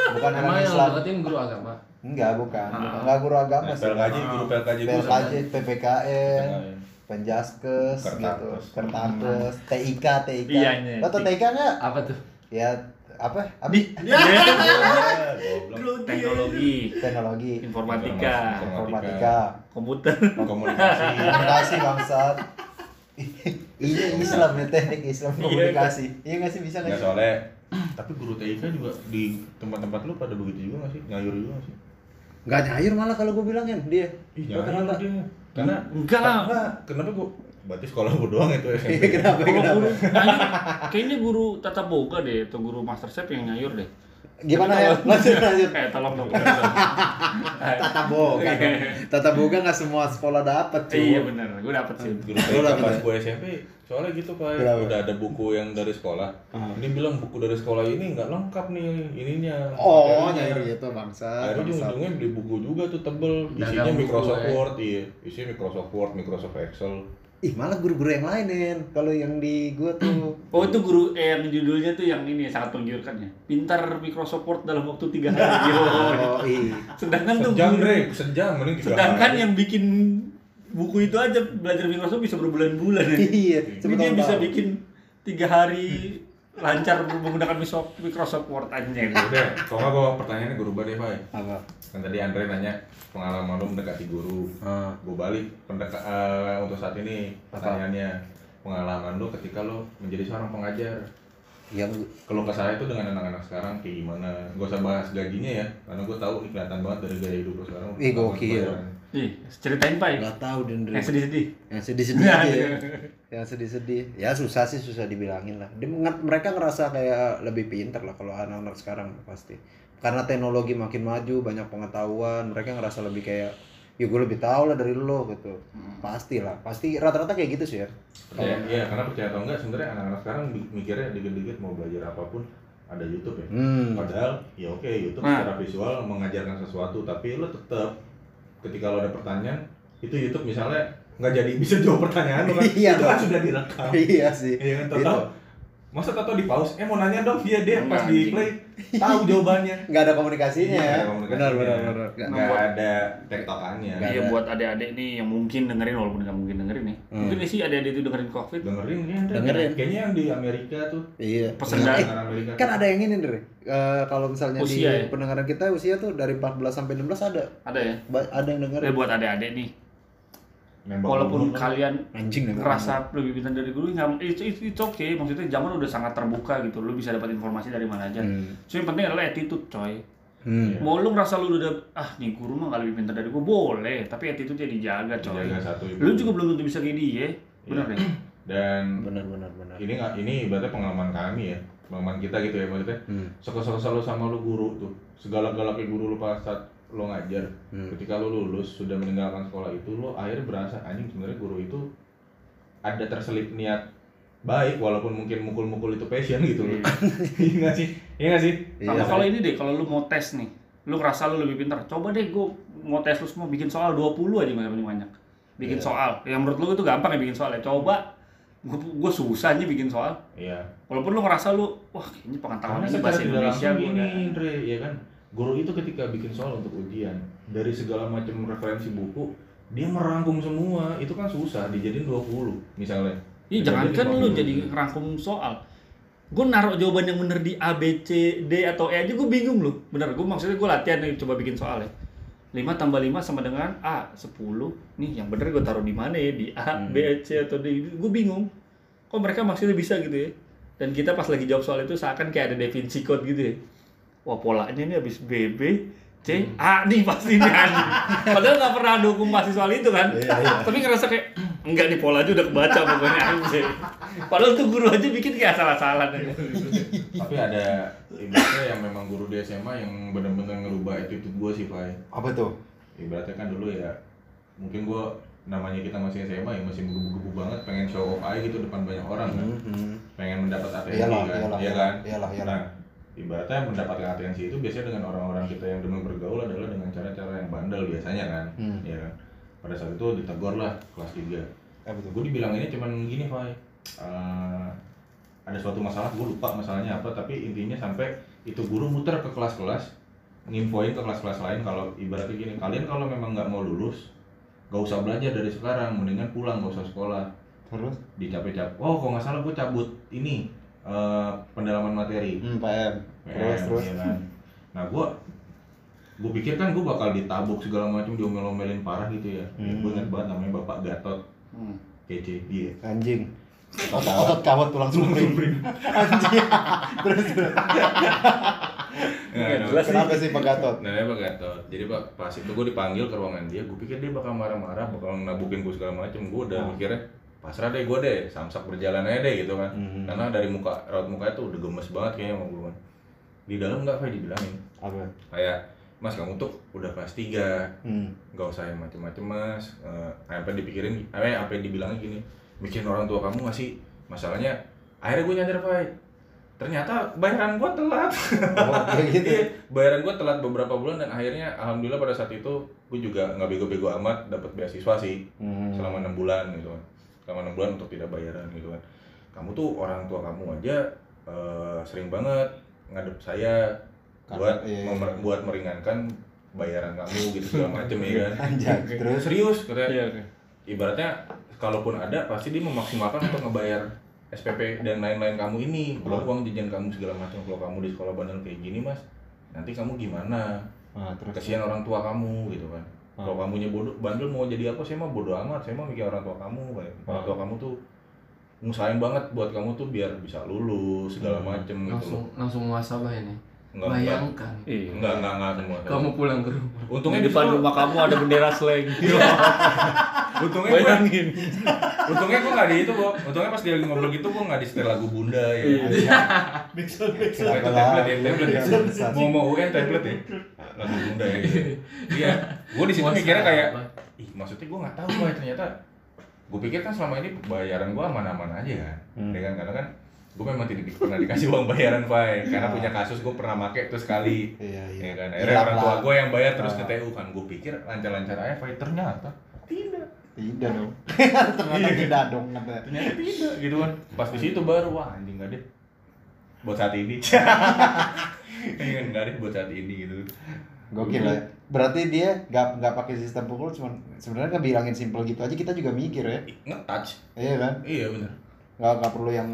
Bukan Emang orang yang Islam. deketin guru agama? Enggak, bukan. Enggak guru agama sih. PLKJ, guru PLKJ. PLKJ, PPKN. Penjaskes, gitu, Kertakes. Kertakes, TIK, TIK. Iya, iya. Lo tau TIK nggak? Apa tuh? Ya, apa? Abi? Iya. Teknologi, Teknologi, informatika, informatika, komputer. Komunikasi. komunikasi bangsat. Iya Islam ya teknik Islam komunikasi. Iya nggak sih bisa nggak Nggak sih? soalnya tapi guru TIK juga di tempat-tempat lu pada begitu juga nggak sih? Ngayur juga nggak sih? Nggak nyayur malah kalau gue bilangin dia. Ih, kenapa? dia. Karena Enggak lah. Enggak, kenapa gua berarti sekolah gua doang itu Iya, SMP. kenapa? Kalau Kenapa? guru, kayaknya, kayaknya guru tata boga deh, atau guru master chef yang nyayur deh. Gimana ya? Lanjut lanjut. Kayak tolong dong. Tata boga dong. Tata boga nggak semua sekolah dapat cuy. iya benar, gue dapet sih. Guru TIK dapet pas ya? gua SMP soalnya gitu pak Kenapa? udah ada buku yang dari sekolah Ah. ini bilang buku dari sekolah ini nggak lengkap nih ininya Oh, nyayur gitu bangsa. akhirnya ujung-ujungnya beli buku juga tuh tebel isinya Microsoft ya. Word iya isinya Microsoft Word Microsoft Excel Ih, malah guru-guru yang lainin. Kalau yang di gua tuh Oh itu guru eh, yang judulnya tuh yang ini sangat menggiurkan ya. Pintar Microsoft Word dalam waktu tiga hari. Yo. Oh, iya. Sedangkan tuh sejam guru- sejam mending sedangkan hari. yang bikin buku itu aja belajar Microsoft bisa berbulan-bulan ya. Iya, Ini dia bisa bikin tiga hari lancar menggunakan Microsoft Word anjing. udah kalau nggak gua pertanyaannya guru badai pak Apa? kan tadi Andre nanya pengalaman lu mendekati guru Ah. gue balik pendeka eh, untuk saat ini Apa? pertanyaannya pengalaman lu ketika lu menjadi seorang pengajar Yang kalau ke saya itu dengan anak-anak sekarang kayak gimana gak usah bahas gajinya ya karena gue tahu ini kelihatan banget dari gaya hidup lu sekarang Ih, gokil. Ih, ceritain Pak. nggak tahu Dendri. Yang sedih-sedih. yang sedih-sedih aja iya. ya. Yang sedih-sedih. Ya susah sih susah dibilangin lah. Dia mereka ngerasa kayak lebih pinter lah kalau anak-anak sekarang pasti. Karena teknologi makin maju banyak pengetahuan mereka ngerasa lebih kayak ya gue lebih tahu lah dari lo gitu. Pasti lah. Pasti rata-rata kayak gitu sih ya. Iya karena percaya atau enggak sebenarnya anak-anak sekarang mi- mikirnya dikit-dikit mau belajar apa pun ada YouTube ya. Hmm. padahal ya oke YouTube Nah. secara visual mengajarkan sesuatu tapi lo tetap ketika lo ada pertanyaan itu YouTube misalnya nggak jadi bisa jawab pertanyaan lo kan? Iya, itu kan sudah direkam. Iya sih. Iya kan tahu masa tato di pause? Eh mau nanya dong dia dia pas di play. Tahu jawabannya. Nggak ada komunikasinya Iya, ya? benar benar benar. Nggak- ada tektokannya. Iya buat adik-adik nih yang mungkin dengerin walaupun nggak mungkin dengerin nih. Hmm. Mungkin sih adik-adik itu dengerin COVID. dengerin ya. Dengerin. kayaknya yang di Amerika tuh. Iya. Pesen dari- eh, pendengar Amerika kan ada yang ini Dre Eh, kalau misalnya Usia di ya? pendengaran kita usia tuh dari 14 sampai 16 ada. Ada ya. Ba- ada yang Eh dengerin buat adik-adik nih. Nembak Walaupun kalian anjing nih ngerasa lebih pintar dari guru, nggak itu itu itu oke. Maksudnya zaman udah sangat terbuka gitu. Lu bisa dapat informasi dari mana aja. Hmm. Cuma yang penting adalah attitude, coy. Hmm. Mau lu ngerasa lu udah ah nih guru mah nggak lebih pintar dari gua boleh, tapi attitude-nya dijaga, coy. Jaga satu ibu. Lu juga belum tentu bisa kayak dia. Bener Iya. deh. dan benar benar benar ini nggak ini berarti pengalaman kami ya pengalaman kita gitu ya maksudnya hmm. suka-suka lu sama lu guru tuh segala-galaknya guru lu pas saat lo ngajar Hmm. ketika lu lulus sudah meninggalkan sekolah itu lo akhirnya berasa anjing sebenarnya guru itu ada terselip niat baik walaupun mungkin mukul-mukul itu passion gitu loh iya nggak sih iya nggak sih Sama Iya. kalau ini deh, kalau lu mau tes nih, lu ngerasa lu lebih pintar, coba deh gua mau tes lu semua bikin soal 20 aja banyak banyak. Bikin Iya. soal. Yang menurut lu itu gampang ya bikin soal ya. Coba gua, gua susah nih bikin soal. iya Walaupun lu ngerasa lu wah pengetahuan ini secara bahasa Indonesia gini nggak- Dre ya kan guru itu ketika bikin soal untuk ujian dari segala macam referensi buku dia merangkum semua itu kan susah dijadiin 20 misalnya Iya, Dijadiin jangankan lu 50. jadi ngerangkum soal. Gue naruh jawaban yang bener di A, B, C, D atau E aja gue bingung loh. Bener, gue maksudnya gue latihan nih coba bikin soal ya. 5 tambah 5 sama dengan A, 10. Nih yang bener gue taruh di mana ya? Di A, B, C atau D. Gue bingung. Kok mereka maksudnya bisa gitu ya? Dan kita pas lagi jawab soal itu seakan kayak ada Da Vinci Code gitu ya. Wah polanya ini habis B, B, C, A nih pasti nih. Padahal nggak pernah ada hukum pasti soal itu kan. Tapi ngerasa kayak enggak nih pola aja udah kebaca pokoknya anjing. Padahal tuh guru aja bikin kayak salah-salah tapi ada ibaratnya yang memang guru di SMA yang benar-benar ngerubah attitude gue sih Pak apa tuh ibaratnya kan dulu ya mungkin gua namanya kita masih SMA ya masih menggebu-gebu banget pengen show off aja gitu depan banyak orang kan Mhm. pengen mendapat atensi Iyalah, kan iyalah, iya kan iyalah, iyalah. nah ibaratnya mendapatkan atensi itu biasanya dengan orang-orang kita yang demen bergaul adalah dengan cara-cara yang bandel biasanya kan Hmm. ya kan pada saat itu ditegur lah kelas 3 Apa tuh? gue dibilanginnya cuman gini Fai Eh, ada suatu masalah gue lupa masalahnya apa tapi intinya sampai itu guru muter ke kelas-kelas nginfoin ke kelas-kelas lain kalau ibaratnya gini kalian kalau memang nggak mau lulus gak usah belajar dari sekarang mendingan pulang gak usah sekolah Terus? dicapek-capek oh kalau nggak salah gue cabut ini eh, pendalaman materi Hmm, PM. Terus, PM, terus. iya kan. nah gue gue pikir kan gue bakal ditabuk segala macam diomel-omelin parah gitu ya Hmm. gue ingat banget namanya bapak Gatot Hmm. kece dia Anjing. Otot, otot kawat tulang sumpring. Anjing. terus, terus. Nggak, nah, jelas. Kenapa sih Pak Gatot? Namanya Pak Gatot. Jadi Pak pas itu gue dipanggil ke ruangan dia, gue pikir dia bakal marah-marah, bakal nabukin gue segala macem. Gue udah Oh. mikirnya pasrah deh gue deh, samsak berjalan aja deh gitu kan. Mhm. Karena dari muka raut mukanya tuh udah gemes banget kayaknya sama gue. Di dalam nggak kayak dibilangin, Apa? kayak Mas kamu tuh udah kelas 3 Hmm. nggak usah yang macem-macem mas Eh, apa yang dipikirin apa yang apa yang dibilangin gini mikirin orang tua kamu nggak sih masalahnya akhirnya gue nyadar Pak ternyata bayaran gue telat Oh, kayak gitu. Iya, bayaran gue telat beberapa bulan dan akhirnya alhamdulillah pada saat itu gue juga nggak bego-bego amat dapat beasiswa sih Hmm. selama enam bulan gitu kan selama enam bulan untuk tidak bayaran gitu kan kamu tuh orang tua kamu aja eh, sering banget ngadep saya Karena- buat iya, iya. memer- buat meringankan bayaran kamu gitu segala macem ya kan Anjay, terus? serius katanya Iya, oke. ibaratnya kalaupun ada pasti dia memaksimalkan untuk ngebayar SPP dan lain-lain kamu ini belum uang jajan kamu segala macam kalau kamu di sekolah bandel kayak gini mas nanti kamu gimana Nah, terus. kasihan orang tua kamu gitu kan kalau kamunya bodoh bandel mau jadi apa? Saya mah bodoh amat. Saya mah mikir orang tua kamu kayak orang tua kamu tuh ngusahain banget buat kamu tuh biar bisa lulus segala macem gitu langsung loh. langsung muasabah ini. Enggak, enggak. bayangkan. Iya. enggak enggak enggak semua. Kamu pulang ke rumah. Untungnya di depan rumah kamu ada bendera slang. untungnya gue Bayangin. untungnya gue nggak di itu kok untungnya pas dia lagi ngobrol gitu gue nggak di setel lagu bunda ya Iya. Nah, backsound. itu template ya, template ya. Iya, Mau mau UN template ya. Lagu bunda ya. Iya. Gue di situ mikirnya kayak, ih maksudnya gue nggak tahu boy ternyata. Gue pikir kan selama ini bayaran gue aman-aman aja kan. Hmm. Ya kan karena kan gue memang tidak pernah dikasih uang bayaran Pak karena punya kasus gue pernah make tuh sekali Iya, iya. ya kan akhirnya Iya, orang tua gue yang bayar terus Ah. ke TU kan gue pikir lancar-lancar aja Pak ternyata tidak dong. Ternyata tidak dong ternyata tidak gitu kan. Pas di situ baru wah anjing nggak deh. Buat saat ini. Iya kan nggak deh buat saat ini gitu. Gokil ya. Berarti dia nggak nggak pakai sistem pukul, cuman sebenarnya ngebilangin simple gitu aja kita juga mikir ya. nge-touch. Iya kan? iya bener. Nggak nggak perlu yang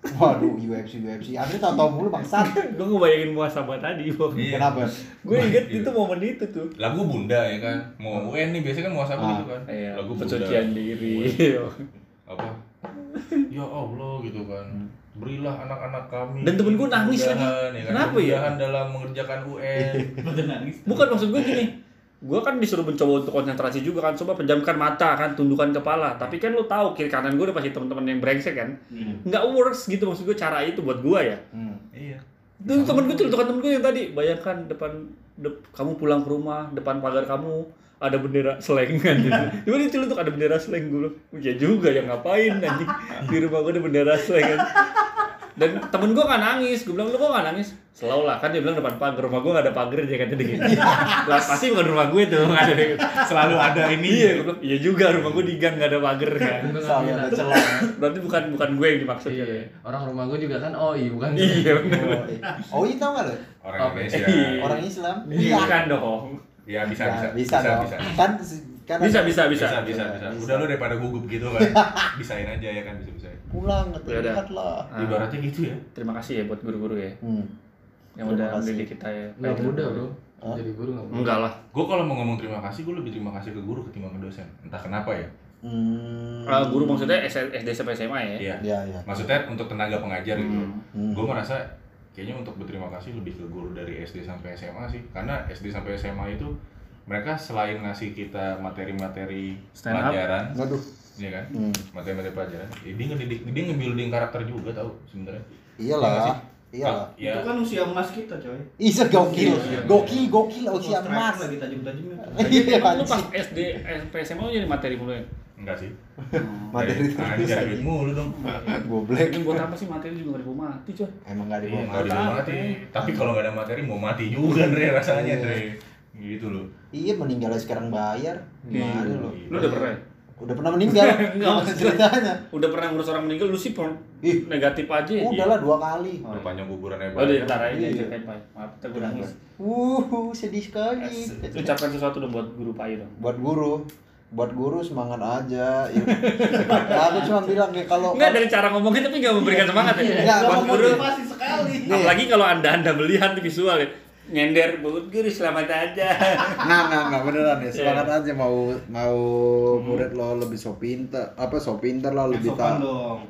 waduh UFC UFC. Andre tau tau mulu bangsat. Gue ngebayangin muasabah tadi, Bang. Iya. Kenapa? Gue inget Iya. itu momen itu tuh. lagu bunda ya kan mau UN nih biasanya kan muasabah Ah. gitu kan Iya, lagu bunda pensucian diri. apa ya Allah gitu kan berilah anak-anak kami Dan temen gua nangis lagi. ya kan? Kenapa ya? Dalam mengerjakan UN. Bukan maksud gue gini. Gue kan disuruh mencoba untuk konsentrasi juga kan, coba pejamkan mata kan, tundukkan kepala. Tapi kan lu tahu kiri kanan gue udah pasti teman-teman yang brengsek kan, nggak works gitu maksud gue cara itu buat gue ya. Hmm. iya Itu temen gue celutukan temen gue yang tadi, bayangkan depan dep- kamu pulang ke rumah, depan pagar kamu ada bendera slang kan gitu. Cuma dia celutuk ada bendera slang gue bilang, ya juga ya ngapain anjing di rumah gue ada bendera slang kan. Dan temen gue gak nangis, gue bilang lu kok gak nangis? Selalu lah, kan dia bilang depan pagar, rumah gue gak ada pagar dia kata dia gitu. Lah pasti bukan rumah gue tuh, gak ada selalu ada ini Iya, gue bilang, iya juga rumah gue di gang gak ada pagar kan. Selalu ada celah. Berarti bukan bukan gue yang dimaksud Iya. ya. orang rumah gue juga kan oh iya bukan Iya bener. Oh, iya. Oh, iya tau nggak lo? orang? Indonesia. Orang Islam. Iya kan dong. ya bisa Ya, bisa bisa, dong. bisa Kan kan Bisa bisa bisa. bisa bisa bisa Bisa. udah lu daripada gugup gitu kan bisain aja ya kan bisa bisa pulang udah. lihat lah. Ah, ibaratnya gitu ya Terima kasih ya buat guru-guru ya Hmm. yang Terima udah mendidik kita ya. nggak mudah bro Hah? jadi guru nggak mudah Enggak lah. gue kalau mau ngomong terima kasih gue lebih terima kasih ke guru ketimbang ke dosen entah kenapa ya Hmm. Ah, guru maksudnya SD sampai SMA ya. iya Ya, ya. maksudnya untuk tenaga pengajar gitu Hmm. Hmm. gue merasa kayaknya untuk berterima kasih lebih ke guru dari SD sampai SMA sih karena SD sampai SMA itu mereka selain ngasih kita materi-materi Stand up. pelajaran Waduh. ya kan Hmm. materi-materi pelajaran ya dia ngedidik dia nge-building karakter juga tau sebenarnya Iya Iyalah. Iya. Ya. Itu kan usia emas kita, coy. Iya gokil, Iya. gokil, gokil usia emas. lagi tajam-tajamnya. Iya, lu pas SD, SMP, SMA jadi materi mulu ya? Enggak sih. Materi Ah, terus duit anjing. mulu dong. Goblek. Ini buat apa sih materi juga gak dibawa mati coy? Emang gak Iya, mati. mau mati. Tapi kalau nggak ada materi mau mati juga Dre rasanya Dre. Gitu loh. Iya meninggalnya sekarang bayar. Gimana Iya. lu? Lu udah pernah ya? Udah pernah meninggal. Maksud gua. ceritanya. Udah pernah ngurus orang meninggal, lu sih per- Ih. negatif aja ya? Udah lah dua kali. Oh, Udah panjang kuburannya Oh, di ntar aja Iya. Maaf, kita gue nangis. Wuh, sedih sekali. Ucapkan sesuatu dong buat guru Pak dong. Buat guru, buat guru semangat aja. Ya, aku cuma bilang ya kalau Enggak dari cara ngomongnya tapi enggak memberikan semangat ya. Enggak, Gak buat guru. motivasi sekali. Apalagi kalau Anda Anda melihat di visual ya. Nyender buat guru selamat aja. Nggak, nggak, nggak beneran ya. Semangat Iya. aja mau mau murid lo lebih so pinter, apa so pinter lah Yang lebih sopan tahu. dong.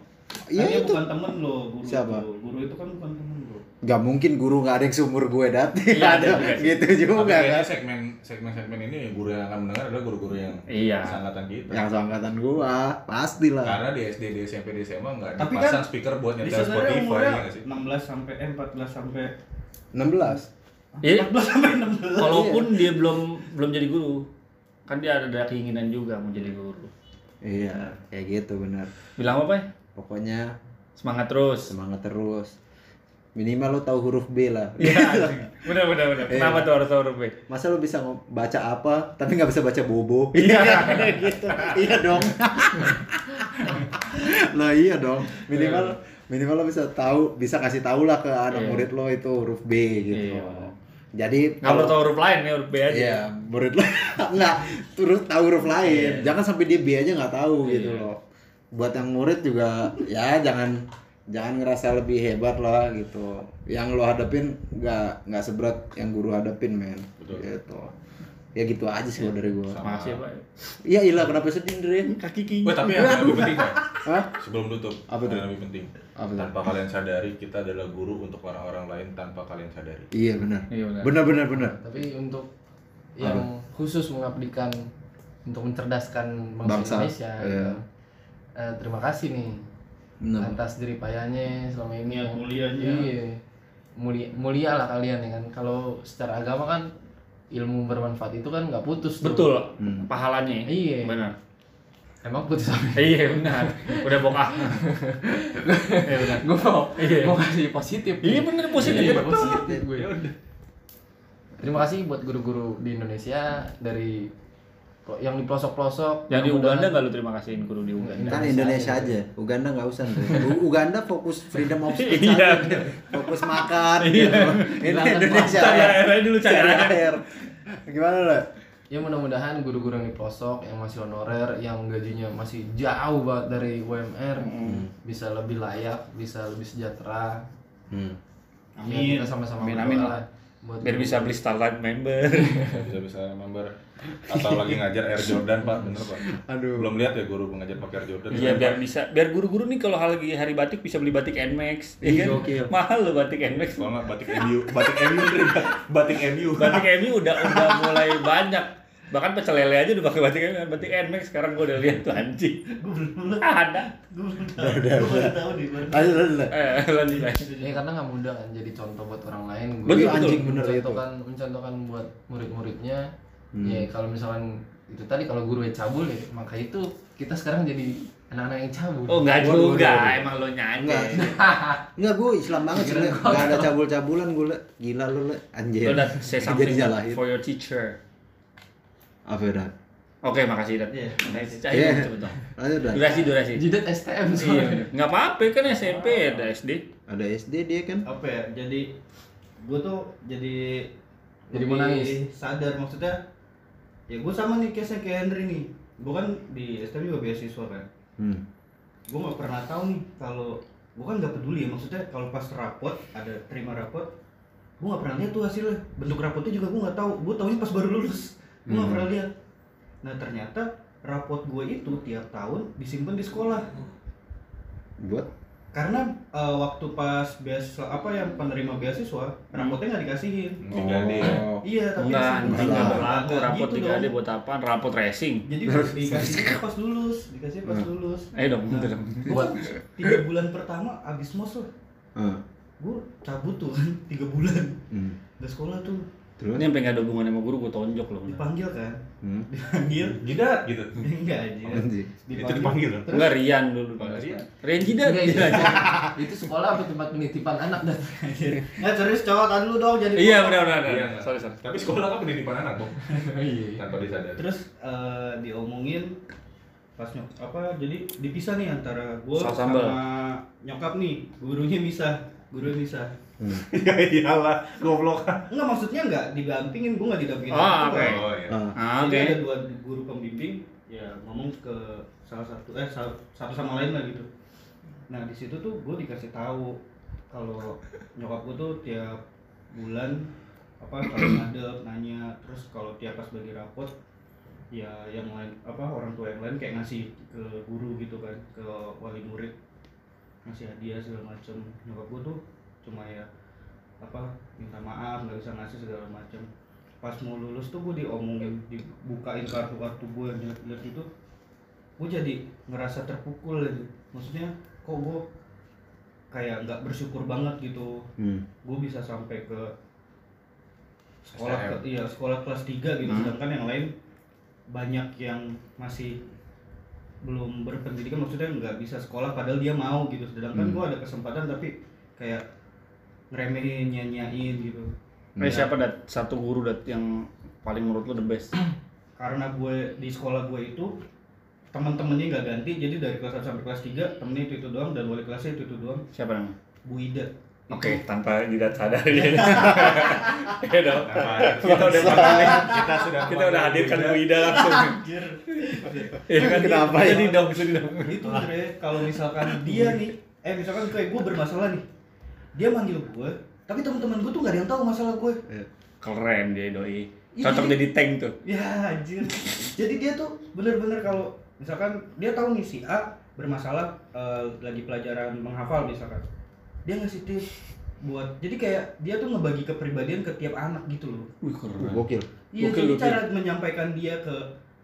Iya, Kan itu. bukan temen lo, guru Siapa? itu. Guru itu kan bukan temen lo. Gak mungkin guru nggak ada yang seumur gue dati. Iya, ada juga sih. gitu juga kan. segmen segmen segmen ini guru yang akan mendengar adalah guru-guru yang Iya. seangkatan kita. Yang seangkatan gua, pastilah. Karena di SD, di SMP, di SMA nggak Tapi dipasang kan speaker buat nyetel Spotify ya sih? 16 sampai eh 14 sampai 16. Iya. 14 sampai 16. Walaupun dia belum belum jadi guru, kan dia ada, ada keinginan juga mau jadi guru. Iya, kayak gitu benar. Bilang apa ya? Pokoknya Semangat terus. semangat terus. Minimal lo tahu huruf B lah. Iya. bener bener bener. Kenapa tuh harus tahu huruf B? Masa lo bisa baca apa tapi nggak bisa baca bobo? Iya. gitu. Iya dong. lah iya dong. Minimal minimal lo bisa tahu, bisa kasih tahu lah ke anak Iya. murid lo itu huruf B gitu. Iya. Jadi Nggak perlu tahu huruf lain ya huruf B aja. Iya, murid lo nggak terus tahu huruf lain. Iya. Jangan sampai dia B aja nggak tahu Iya. gitu loh. Buat yang murid juga ya jangan jangan ngerasa lebih hebat lah gitu. Yang lo hadapin nggak nggak seberat yang guru hadapin men. Betul. Gitu. Ya gitu aja sih kalau dari gua. Makasih ya, Pak. Iya ilah kenapa sedih Dre? Kaki king. Wah, tapi yang lebih penting Pak. Hah? Sebelum tutup, Apa tuh? yang lebih penting. Apa? Tanpa kalian sadari, kita adalah guru untuk orang-orang lain tanpa kalian sadari. Iya benar. Iya, benar. Benar benar benar. Tapi untuk yang khusus mengabdikan untuk mencerdaskan bangsa, Bangsa, Indonesia, iya. gitu. Eh, terima kasih nih Benar. atas jeripayanya selama ini. Niat mulianya. Iya. Mulia, mulia lah kalian ya kan. Kalau secara agama kan ilmu bermanfaat itu kan nggak putus tuh. Betul. Hmm. Pahalanya. Iya. Benar. Emang putus apa? Iya benar. Udah bokah. Iya benar. gue mau, Iya. mau kasih positif. Iya benar positif. Iya, betul. positif gue. Terima kasih buat guru-guru di Indonesia dari yang di pelosok-pelosok. Yang di Mudah-mudahan- Uganda nggak lu terima kasihin guru di Uganda? Kan Indonesia aja, Uganda nggak usah. Dre. U- Uganda fokus freedom of speech Iya. aja, fokus makan. Iya. gitu. Ini Hilangkan Indonesia. Air dulu cari Cari air. air. Gimana lah? Ya mudah-mudahan guru-guru yang di pelosok yang masih honorer yang gajinya masih jauh banget dari UMR bisa lebih layak, bisa lebih sejahtera. Hmm. Ya, Amin. kita sama-sama Amin, amin lah. Buat Biar bisa beli Starlight member. Bisa-bisa member atau lagi ngajar Air Jordan, Pak. Bener, Pak. Aduh. Belum lihat ya guru mengajar pakai Air Jordan. Iya biar bisa biar guru-guru nih kalau lagi hari batik bisa beli batik Nmax. Ih, Iya kan? gokil. Mahal loh batik Nmax. Kalau nggak batik MU, batik MU, batik MU. Batik MU udah udah mulai banyak. Bahkan pecel lele aja udah pakai batik MU, batik Nmax sekarang gua udah lihat tuh anjing. Gue belum. Ada. Gue belum tahu. Gue baru tahu baru tahu. Lanjut, lanjut, lanjut. Eh. Ya karena nggak mudah kan jadi contoh buat orang lain. Guru Betul, anjing bener itu. mencontohkan mencontohkan buat murid-muridnya. Hmm. Ya kalau misalkan itu tadi kalau guru yang cabul ya maka itu kita sekarang jadi anak-anak yang cabul. Oh enggak juga, waduh, waduh. emang lo nyanyi. Enggak. Enggak, gue Islam banget sih. Enggak ada cabul-cabulan gue. Gila lu, Le. Anjir. Lo udah say Jadi something for your teacher. Apa ya, Dan? Oke, makasih Dat. Iya. Cahaya Iya. Lanjut, Dan. Durasi, durasi. Jidat STM Iya, soalnya. bener. nggak apa-apa kan SMP ada SD. Ada SD dia kan? Apa ya? Jadi gue tuh jadi Jadi mau nangis? Sadar maksudnya. Ya gue sama nih case kayak Henry nih. Gue kan di STM juga beasiswa kan. Hmm. gue nggak pernah tahu nih kalau gue kan nggak peduli ya maksudnya kalau pas rapot ada terima rapot gue nggak pernah lihat tuh hasilnya bentuk rapotnya juga gue nggak tahu gue taunya pas baru lulus gue nggak Hmm. pernah lihat nah ternyata rapot gue itu tiap tahun disimpan di sekolah Buat karena eh, waktu pas beasiswa apa yang penerima beasiswa rapotnya nggak dikasihin Tiga D. Oh. iya tapi Enggak, disimpan. anjing nggak berlaku. Nggak Rapot gitu dong. buat apaan? Rapot racing. jadi dikasihnya pas lulus dikasih pas lulus Ayo dong, Nah, dong. kan tiga bulan pertama abis mos lah Ah. gue cabut tuh kan tiga bulan Hmm. nggak sekolah tuh Terus? Ini sampai nggak ada hubungan sama guru gue tonjok loh. dipanggil kan Hmm. dipanggil Jidat gitu. enggak aja Anjing. Itu dipanggil. terus Enggak Rian dulu. Enggak, Rian. Rian Jidat. Enggak, Iya. itu, itu sekolah apa tempat penitipan anak dan Nah, serius cowok tadi lu dong jadi Iya benar benar. Iya. Sorry sorry. Tapi sekolah kan pendidikan anak, Bang. iya Tanpa disadari. terus eh, diomongin pas nyok apa jadi dipisah nih antara gue sama nyokap nih gurunya bisa gurunya bisa Ya iyalah, goblok. enggak maksudnya enggak didampingin gue enggak didampingin tua. oke. Oh iya. Ah. Jadi ada dua guru pembimbing ya ngomong ke salah satu eh sa- satu sama lain lah gitu. Nah di situ tuh gue dikasih tahu kalau nyokap gue tuh tiap bulan apa kalau ngadep nanya terus kalau tiap pas bagi rapot ya yang lain apa orang tua yang lain kayak ngasih ke guru gitu kan ke wali murid ngasih hadiah segala macem nyokap gue tuh cuma ya apa minta maaf nggak bisa ngasih segala macem pas mau lulus tuh gue diomongin dibukain kartu-kartu gue yang jelek-jelek itu. Gue jadi ngerasa terpukul aja. Maksudnya kok gue kayak nggak bersyukur banget gitu. Hmm. gue bisa sampai ke sekolah ke, iya sekolah kelas 3 gitu. Hmm. sedangkan yang lain banyak yang masih belum berpendidikan. Maksudnya nggak bisa sekolah padahal dia mau gitu. Sedangkan Hmm. gue ada kesempatan tapi kayak ngeremehin nyanyain gitu Eh siapa dat satu guru dat yang paling menurut lu the best? karena gue di sekolah gue itu teman-temannya nggak ganti jadi dari kelas 1 sampai kelas 3 temennya itu itu doang dan wali kelasnya itu itu doang Siapa namanya? Bu Ida Oke, tanpa tidak sadar ya. Iya dong. Kita udah kita sudah kita udah hadirkan Bu Ida langsung. Anjir. Iya kan? Kenapa ya? Jadi dong, sedih dong. itu Dre kalau misalkan dia nih eh misalkan kayak gue bermasalah nih dia manggil gue tapi teman-teman gue tuh nggak ada yang tahu masalah gue Keren dia doi. Iya, Cocok jadi- jadi tank tuh. ya anjir jadi dia tuh bener-bener kalau misalkan dia tahu nih si A bermasalah eh, lagi pelajaran menghafal misalkan dia ngasih tips buat jadi kayak dia tuh ngebagi kepribadian ke tiap anak gitu loh Wih, Uh, keren. Gokil. Iya, Gokil, jadi gokil. cara menyampaikan dia ke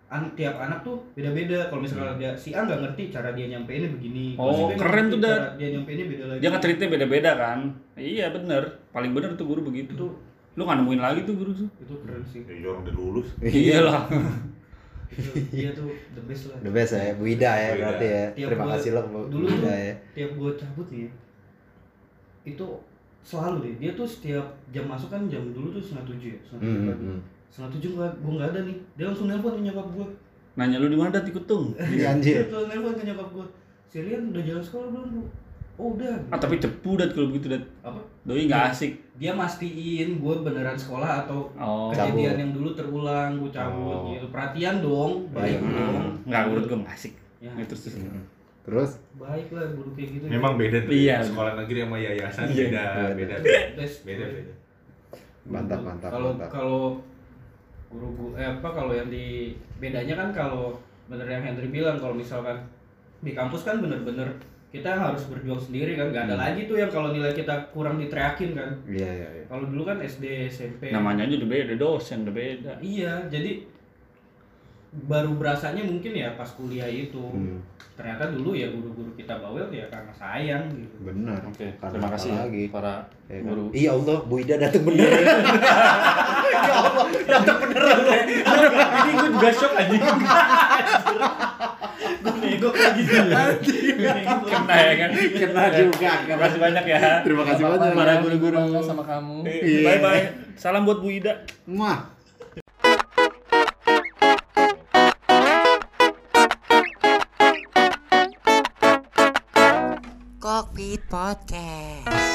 an tiap anak tuh beda-beda. Kalau misalnya dia si A nggak ngerti cara dia nyampeinnya begini. Kalau Oh, si keren tuh, cara Dia nyampeinnya beda lagi. Dia nge-treatnya beda-beda kan? Iya bener. Paling bener tuh guru begitu. itu Lu nggak nemuin lagi tuh guru tuh. itu keren sih. Ya orang udah lulus. Iya lah. Itu dia tuh the best lah. The best ya, Bu Ida ya berarti ya. Tiap Terima gua- kasih loh Bu tuh Ida ya. tiap gue cabut nih, itu selalu deh. Dia tuh setiap jam masuk kan jam dulu tuh setengah tujuh ya, setengah tujuh Hmm, pagi. hmm. Setengah tujuh nggak, gue nggak ada nih. Dia langsung nelpon ke nyokap gue. Nanya lu di mana dat ikut tung? Iya, Anjir. Dia tuh nelpon ke nyokap gue. Si Rian udah jalan sekolah belum bu? Oh udah. Ah tapi cepu dat kalau begitu dat. Apa? Doi nggak asik. dia mastiin gue beneran sekolah atau Oh. kejadian Cabut. yang dulu terulang gue cabut Oh. gitu perhatian dong baik Iya. dong Hmm. Nggak menurut gue asik. ya, terus terus. Hmm. Terus baik lah guru kayak gitu Memang beda tuh. Iya. Sekolah negeri sama yayasan Iya. beda, Beda. beda. Best. Beda, beda. mantap mantap kalau mantap. kalau guru guru eh apa kalau yang di bedanya kan kalau bener yang Henry bilang kalau misalkan di kampus kan bener-bener kita harus berjuang sendiri kan nggak ada Hmm. lagi tuh yang kalau nilai kita kurang diteriakin kan Iya iya iya. kalau dulu kan SD SMP Namanya aja udah beda, dosen udah beda. iya jadi baru berasanya mungkin ya pas kuliah itu Hmm, ternyata dulu ya guru-guru kita bawel ya karena sayang gitu benar. Oke, Karena terima kasih lagi. para Ya kan? guru. Iya Allah, Bu Ida datang bener. ya Allah, datang beneran. Ini gue juga shock aja. gue nego lagi Kena ya kan? Kena juga. Terima kasih banyak ya. Terima kasih banyak. Para ya, guru-guru. sama kamu Iya. Bye bye. Salam buat Bu Ida. Muah. Podcast.